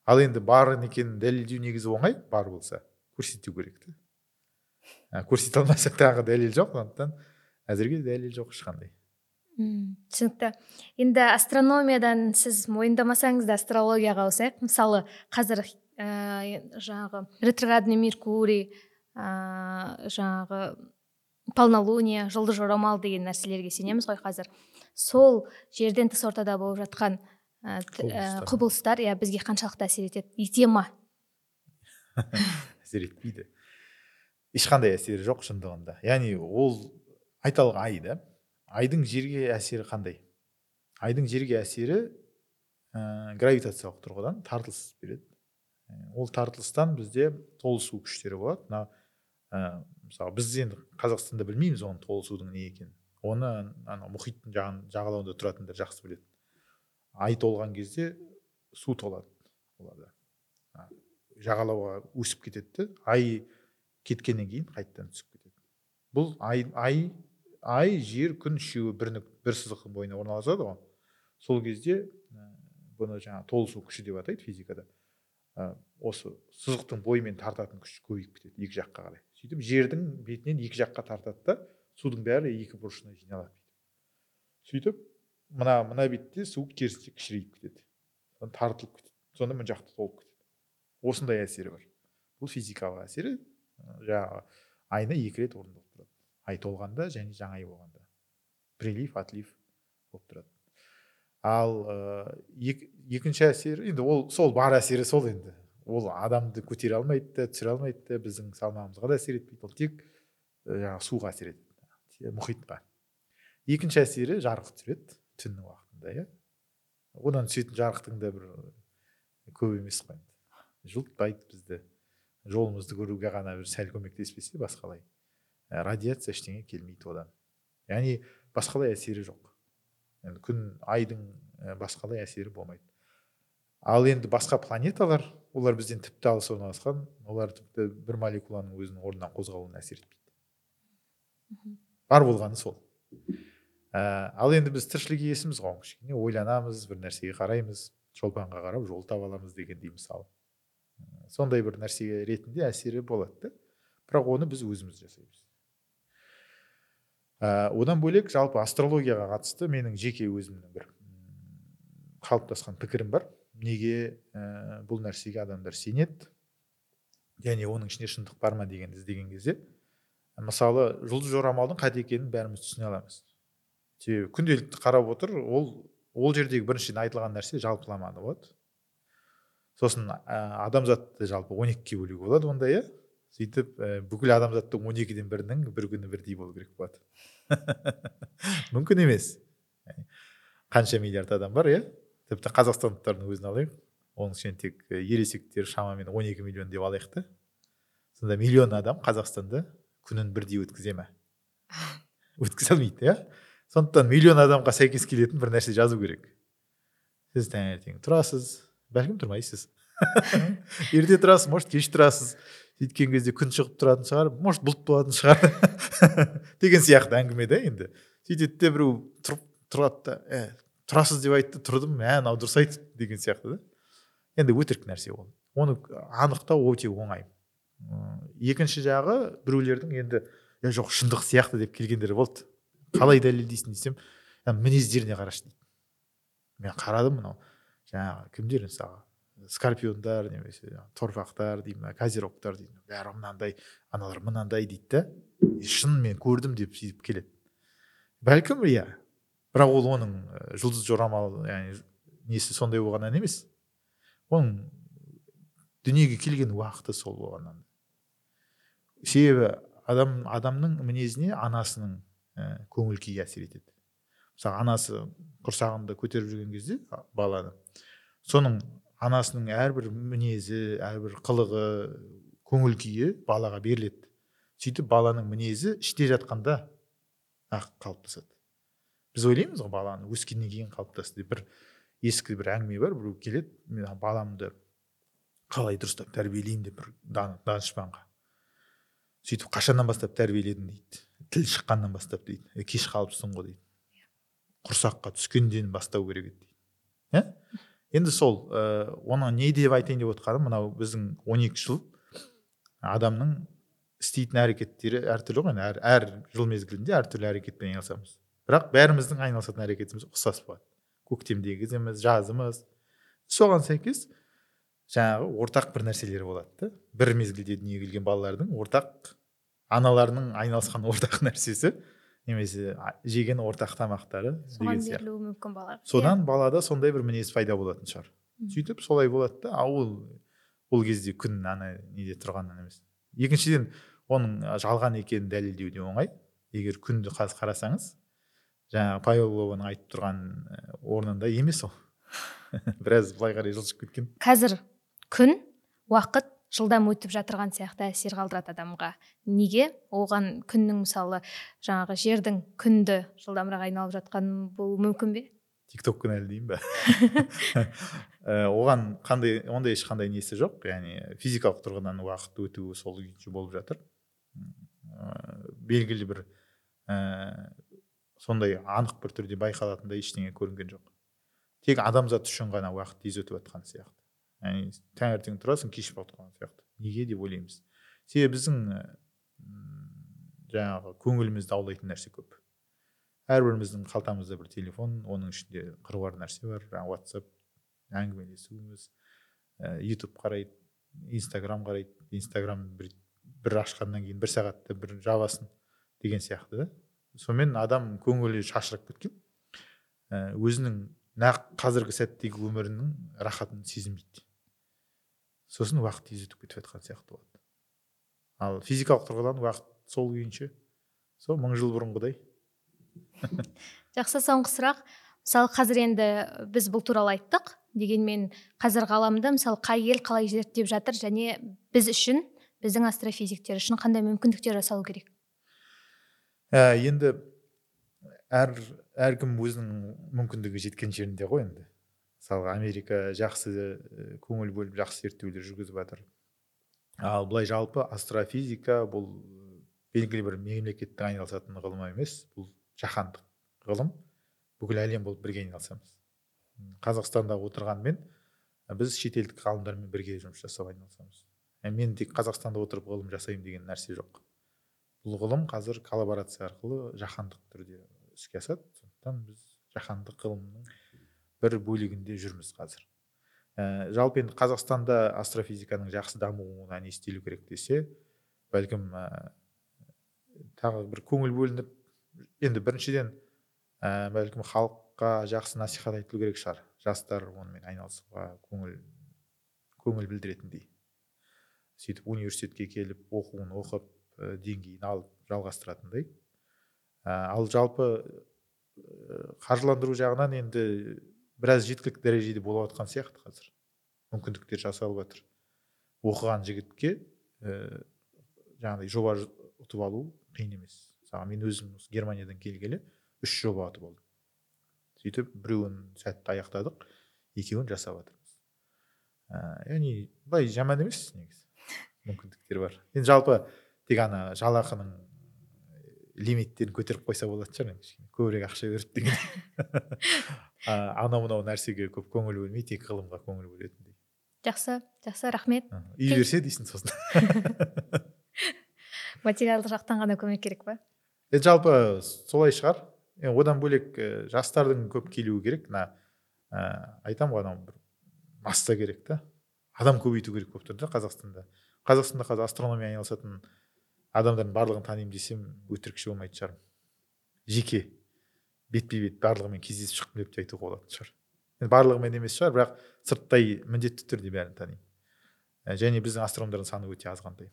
Ал енді бар екенін дәлелдеу негізі оңай бар болса көрсету керек та көрсете алмасақ тағы дәлел жоқ сондықтан әзірге дәлел жоқ ешқандай. М, түсінікті. Енді астрономиядан сіз мойындамасаңыз да астрологияға ауысайық. Мысалы қазір ә, жаңағы ретроградный меркурий ә, жаңағы полнолуние жұлдыз жорамал деген нәрселерге сенеміз ғой қазір. Сол жерден тыс ортада болып жатқан ә, Құбылыстар. иә бізге қаншалықты әсер етеді? Ете ма? Әсер етпейді. Ешқандай әсері жоқ шындығында. Яғни ол айталық ай да? Айдың жерге әсері қандай? Айдың жерге әсері ә, гравитациялық тұрғыдан тартылыс береді. Ол тартылыстан бізде толысу күштері болады. Мына ә, мысалы біз енді қазақстанда білмейміз оның толысудың не екенін. Оны ана мұхиттың жағын жағалауында тұратындар жақсы біледі. Ай толған кезде су толады оларда. Жағалауға өсіп кетеді ай кеткеннен кейін қайтадан түсіп кетеді. Бұл ай ай ай жер күн үшеуі бір бір сызықтың бойына орналасады ғой. Сол кезде бұны жаңағы толысу күші деп атайды физикада. Осы сызықтың бойымен тартатын күш көбейіп кетеді екі жаққа қарай. Сөйтіп жердің бетінен екі жаққа тартады да судың бәрі екі бұрышына жиналады сөйтіп мына мына бетте су керісінше кішірейіп кетеді. Тартылып кетеді. Сонда мына жақта толып кетеді. Осындай әсері бар. Бұл физикалық әсері жаңағы айына екі рет орындалып тұрады. Ай толғанда және жаңа ай болғанда. Прилив отлив болып тұрады. Ал ек- екінші әсері енді ол сол бар әсері сол енді. Ол адамды көтере алмайды да түсіре алмайды да біздің салмағымызға да әсер етпейді. Ол тек жаңағы суға әсер етеді. те- мұхитқа екінші әсері жарық түсіреді түннің уақытында иә. Одан түсетін жарықтың да бір көп емес қой енді. Жылытпайды бізді. Жолымызды көруге ғана бір сәл көмектеспесе басқалай. Ә, радиация ештеңе келмейді одан. Яғни басқалай әсері жоқ. Енді күн айдың басқалай әсері болмайды. Ал енді басқа планеталар олар бізден тіпті алыс орналасқан олар тіпті бір молекуланың өзінің орнынан қозғалуына әсер етпейді. Бар болғаны сол. Ә, ал енді біз тіршілік иесіміз ғой кішкене ойланамыз бір нәрсеге қараймыз шолпанға қарап жол таба аламыз дегендей мысалы. Сондай бір нәрсе ретінде әсері болады да. Бірақ оны біз өзіміз жасаймыз. Ә, одан бөлек жалпы астрологияға қатысты менің жеке өзімнің бір қалыптасқан пікірім бар. Неге ә, бұл нәрсеге адамдар сенеді? Және оның ішінде шындық бар ма дегенді іздеген кезде мысалы жұлдыз жорамалдың қате екенін бәріміз түсіне аламыз. Себебі күнделікті қарап отыр ол ол жердегі біріншіден айтылған нәрсе жалпыламаны болады сосын ә, адамзатты жалпы он екіге бөлуге болады онда иә? Сөйтіп ә, бүкіл адамзаттың он екіден бірінің бір күні бірдей болу керек болады. Мүмкін емес. Қанша миллиард адам бар иә? Тіпті қазақстандықтардың өзін алайық. Оның ішінен тек ересектер шамамен 12 миллион деп алайық та. Сонда миллион адам қазақстанда. Күнін бірдей өткізе ма өткізе алмайды иә? Сондықтан миллион адамға сәйкес келетін бір нәрсе жазу керек. Сіз таңертең тұрасыз бәлкім тұрмайсыз. Ерте тұрасыз может кеш тұрасыз. Сөйткен кезде күн шығып тұратын шығар может бұлт болатын шығар. Деген сияқты әңгіме да енді. Сөйтеді де біреу тұрып тұрады да ә, тұрасыз деп айтты тұрдым мә мынау дұрыс айтты деген сияқты да. Енді өтірік нәрсе ол. Оны анықтау өте оңай. Екінші жағы біреулердің енді е жоқ шындық сияқты деп келгендер болды. Қалай дәлелдейсің десем мінездеріне қарашы дейді мен қарадым мынау. Жаңағы кімдер мысалы скорпиондар немесе торпақтар дей ма козерогтар дейді бәрі мынандай аналар мынандай дейді да шын мен көрдім деп сөйтіп келеді. Бәлкім иә. Бірақ ол оның жұлдыз жорамал яғни несі сондай болғаннан емес. Оның дүниеге келген уақыты сол болғаннан себебі адам адамның мінезіне анасының ә, көңіл күйі әсер етеді. Мысалы анасы құрсағында көтеріп жүрген кезде баланы. Соның анасының әрбір мінезі әрбір қылығы көңіл күйі балаға беріледі. Сөйтіп баланың мінезі іште жатқанда ақ қалыптасады. Біз ойлаймыз ғой баланы өскеннен кейін қалыптасты деп. Бір ескі бір әңгіме бар біреу келеді мен баламды қалай дұрыстап тәрбиелеймін деп бір данышпанға. Сөйтіп қашаннан бастап тәрбиеледің дейді. Тіл шыққаннан бастап дейді. Кеш қалыпсың ғой дейді. Құрсаққа түскенден бастау керек еді дейді. Иә енді сол ә, оны не деп айтайын деп отқаным мынау біздің 12 жыл адамның істейтін әрекеттері әртүрлі ғой әр, әр жыл мезгілінде әртүрлі әрекетпен айналысамыз. Бірақ бәріміздің айналысатын әрекетіміз ұқсас болады. Көктемдегі кезіміз жазымыз. Соған сәйкес жаңағы ортақ бір нәрселер болады да. Бір мезгілде дүниеге келген балалардың ортақ аналарының айналысқан ортақ нәрсесі немесе жеген ортақ тамақтары соған берілуі мүмкін балаға содан балада сондай бір мінез пайда болатын шығар. Сөйтіп солай болады да. А ол ол кезде күн ана неде тұрғаннан емес екіншіден оның жалған екенін дәлелдеу де оңай. Егер күнді қазір қарасаңыз жаңағы павелованың айтып тұрған орнында емес ол. Біраз былай қарай жылжып кеткен. Қазір күн уақыт жылдам өтіп жатырған сияқты әсер қалдырады адамға. Неге? Оған күннің мысалы жаңағы жердің күнді жылдамырақ айналып жатқан болуы мүмкін бе? Тик ток кінәлі деймін ба оған қандай ондай ешқандай несі жоқ. Яғни физикалық тұрғыдан уақыт өтуі сол күйінше болып жатыр. Белгілі бір ә, сондай анық бір түрде байқалатындай ештеңе көрінген жоқ. Тек адамзат үшін ғана уақыт тез өтіп жатқан сияқты. Яғни таңертең тұрасың кеш батып сияқты. Неге деп ойлаймыз. Себебі біздің жаңағы көңілімізді аулайтын нәрсе көп. Әрбіріміздің қалтамызда бір телефон оның ішінде қыруар нәрсе бар. Жаңағы ватсап әңгімелесуіміз ә, ютуб қарайды инстаграм қарайды. Инстаграм бір, бір ашқаннан кейін бір сағатта бір жабасын деген сияқты да. Сонымен адам көңілі шашырап кеткен. Өзінің нақ қазіргі сәттегі өмірінің рахатын сезінбейді. Сосын уақыт тез өтіп кетіп жатқан сияқты болады. Ал физикалық тұрғыдан уақыт сол күйінше сол мың жыл бұрынғыдай. Жақсы соңғы сұрақ. Мысалы қазір енді біз бұл туралы айттық. Дегенмен қазір ғаламда мысалы қай ел қалай зерттеп жатыр және біз үшін біздің астрофизиктер үшін қандай мүмкіндіктер жасалу керек? Ә, енді әр әркім өзінің мүмкіндігі жеткен жерінде ғой енді. Мысалы америка жақсы көңіл бөліп жақсы зерттеулер жүргізіп жатыр. Ал былай жалпы астрофизика бұл белгілі бір мемлекеттің айналысатын ғылым емес бұл жаһандық ғылым. Бүкіл әлем болып бірге айналысамыз. Қазақстанда отырғанмен біз шетелдік ғалымдармен бірге жұмыс жасап айналысамыз. Мен тек қазақстанда отырып ғылым жасаймын деген нәрсе жоқ. Бұл ғылым қазір коллаборация арқылы жаһандық түрде іске асады. Сондықтан біз жаһандық ғылымның бір бөлігінде жүрміз қазір. Ә, жалпы енді қазақстанда астрофизиканың жақсы дамуына не істелу керек десе бәлкім ә, тағы бір көңіл бөлініп енді біріншіден ә, бәлкім халыққа жақсы насихат айтылу керек шығар. Жастар онымен айналысуға көңіл көңіл білдіретіндей. Сөйтіп университетке келіп оқуын оқып ә, деңгейін алып жалғастыратындай. Ә, ал жалпы ә, қаржыландыру жағынан енді біраз жеткілікті дәрежеде болып жатқан сияқты қазір. Мүмкіндіктер жасалып жатыр. Оқыған жігітке ә, жаңағыдай жоба ұтып алу қиын емес. Мысалы мен өзім германиядан келгелі үш жоба ұтып алдым. Сөйтіп біреуін сәтті аяқтадық екеуін жасап жатырмыз. Ә, яғни былай жаман емес негізі. Мүмкіндіктер бар. Енді жалпы тек ана жалақының лимиттерін көтеріп қойса болатын шығар енді кішкене. Көбірек ақша беріп деген. анау мынау нәрсеге көп көңіл бөлмей тек ғылымға көңіл бөлетіндей. Жақсы жақсы рахмет. Үй берсе дейсің сосын. Материалдық жақтан ғана көмек керек па? Е жалпы солай шығар. Е, одан бөлек ә, жастардың көп келуі керек. Мына ә, айтамын ғой анау бір масса керек та. Адам көбейту керек болып тұр да қазақстанда. Қазақстанда қазір астрономия айналысатын адамдардың барлығын танимын десем өтірікші болмайтын шығармын. Жеке. Бетпе бет барлығымен кездесіп шықтым деп те айтуға болатын шығар. Енді барлығымен емес шығар бірақ сырттай міндетті түрде бәрін танимын. Ә, және біздің астрономдардың саны өте азғантай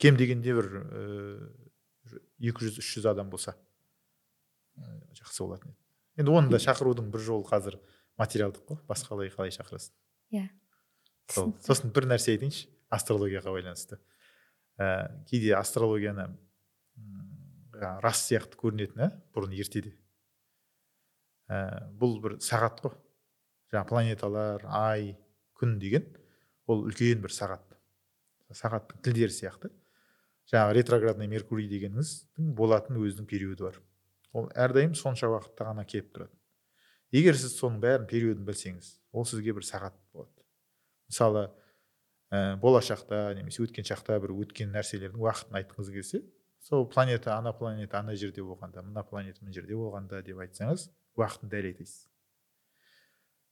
кем дегенде бір екі жүз үш жүз адам болса жақсы болатын еді. Енді оны да шақырудың бір жолы қазір материалдық қой басқалай қалай шақырасың? Иә. Сол сосын бір нәрсе айтайыншы астрологияға байланысты. Ә, кейде астрологияны рас сияқты көрінетін ә бұрын ертеде ә, бұл бір сағат қой. Жаңағы планеталар ай күн деген ол үлкен бір сағат. Сағаттың тілдері сияқты. Жаңағы ретроградный меркурий дегеніңіздің болатын өзінің периоды бар. Ол әрдайым сонша уақытта ғана келіп тұрады. Егер сіз соның бәрін периодын білсеңіз ол сізге бір сағат болады. Мысалы ә, болашақта немесе өткен шақта бір өткен нәрселердің уақытын айтқыңыз келсе сол планета ана планета ана жерде болғанда мына планета мына жерде болғанда деп айтсаңыз уақытын дәл айтасыз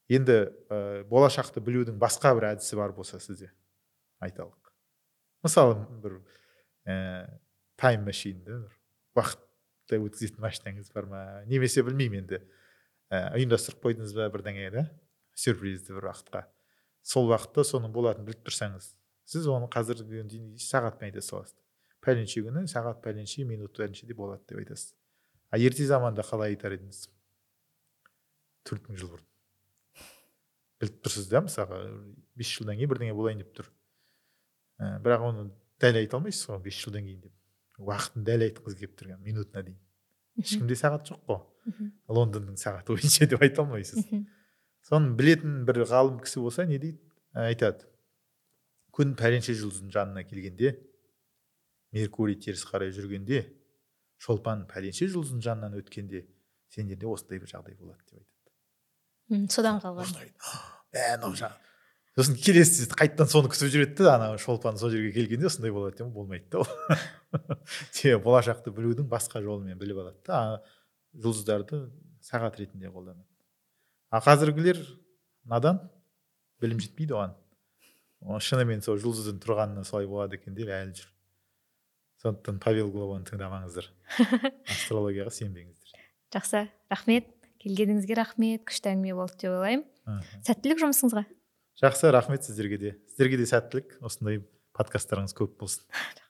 енді ә, болашақты білудің басқа бір әдісі бар болса сізде айталық. Мысалы бір ә, тайм машин да бір уақытты өткізетін машинаңыз бар ма немесе білмеймін енді ә, ұйымдастырып қойдыңыз ба бірдеңе да? Сюрпризді бір уақытқа. Сол уақытта соның болатынын біліп тұрсаңыз сіз оны қазіргі дейін сағатпен айта саласыз? Пәленше күні сағат пәленше минут пәленшеде болады деп айтасыз. А ерте заманда қалай айтар едіңіз? Төрт мың жыл бұрын. Біліп тұрсыз да мысалға бес жылдан кейін бірдеңе болайын деп тұр. Ә, бірақ оны дәл айта алмайсыз ғой бес жылдан кейін деп. Уақытын дәл айтқыңыз келіп тұрған минутына дейін. Ешкімде сағат жоқ қой. Лондонның сағаты бойынша деп айта алмайсыз. Соны білетін бір ғалым кісі болса не дейді? Айтады. Күн пәленше жұлдыздың жанына келгенде меркурий теріс қарай жүргенде шолпан пәленше жұлдыздың жанынан өткенде сендерде осындай бір жағдай болады деп айтады. Содан қалған мә мынау сосын келесі қайтадан соны күтіп жүреді да ана шолпан сол жерге келгенде осындай болады деп болмайды да ол себебі болашақты білудің басқа жолымен біліп алады да жұлдыздарды сағат ретінде қолданады а қазіргілер надан білім жетпейді оған шынымен сол жұлдыздың тұрғанына солай болады екен деп әлі жүр. Сондықтан павел глобаны тыңдамаңыздар. Астрологияға сенбеңіздер. Жақсы рахмет. Келгеніңізге рахмет күшті әңгіме болды деп ойлаймын. Сәттілік жұмысыңызға. Жақсы рахмет сіздерге де. Сіздерге де сәттілік. Осындай подкасттарыңыз көп болсын.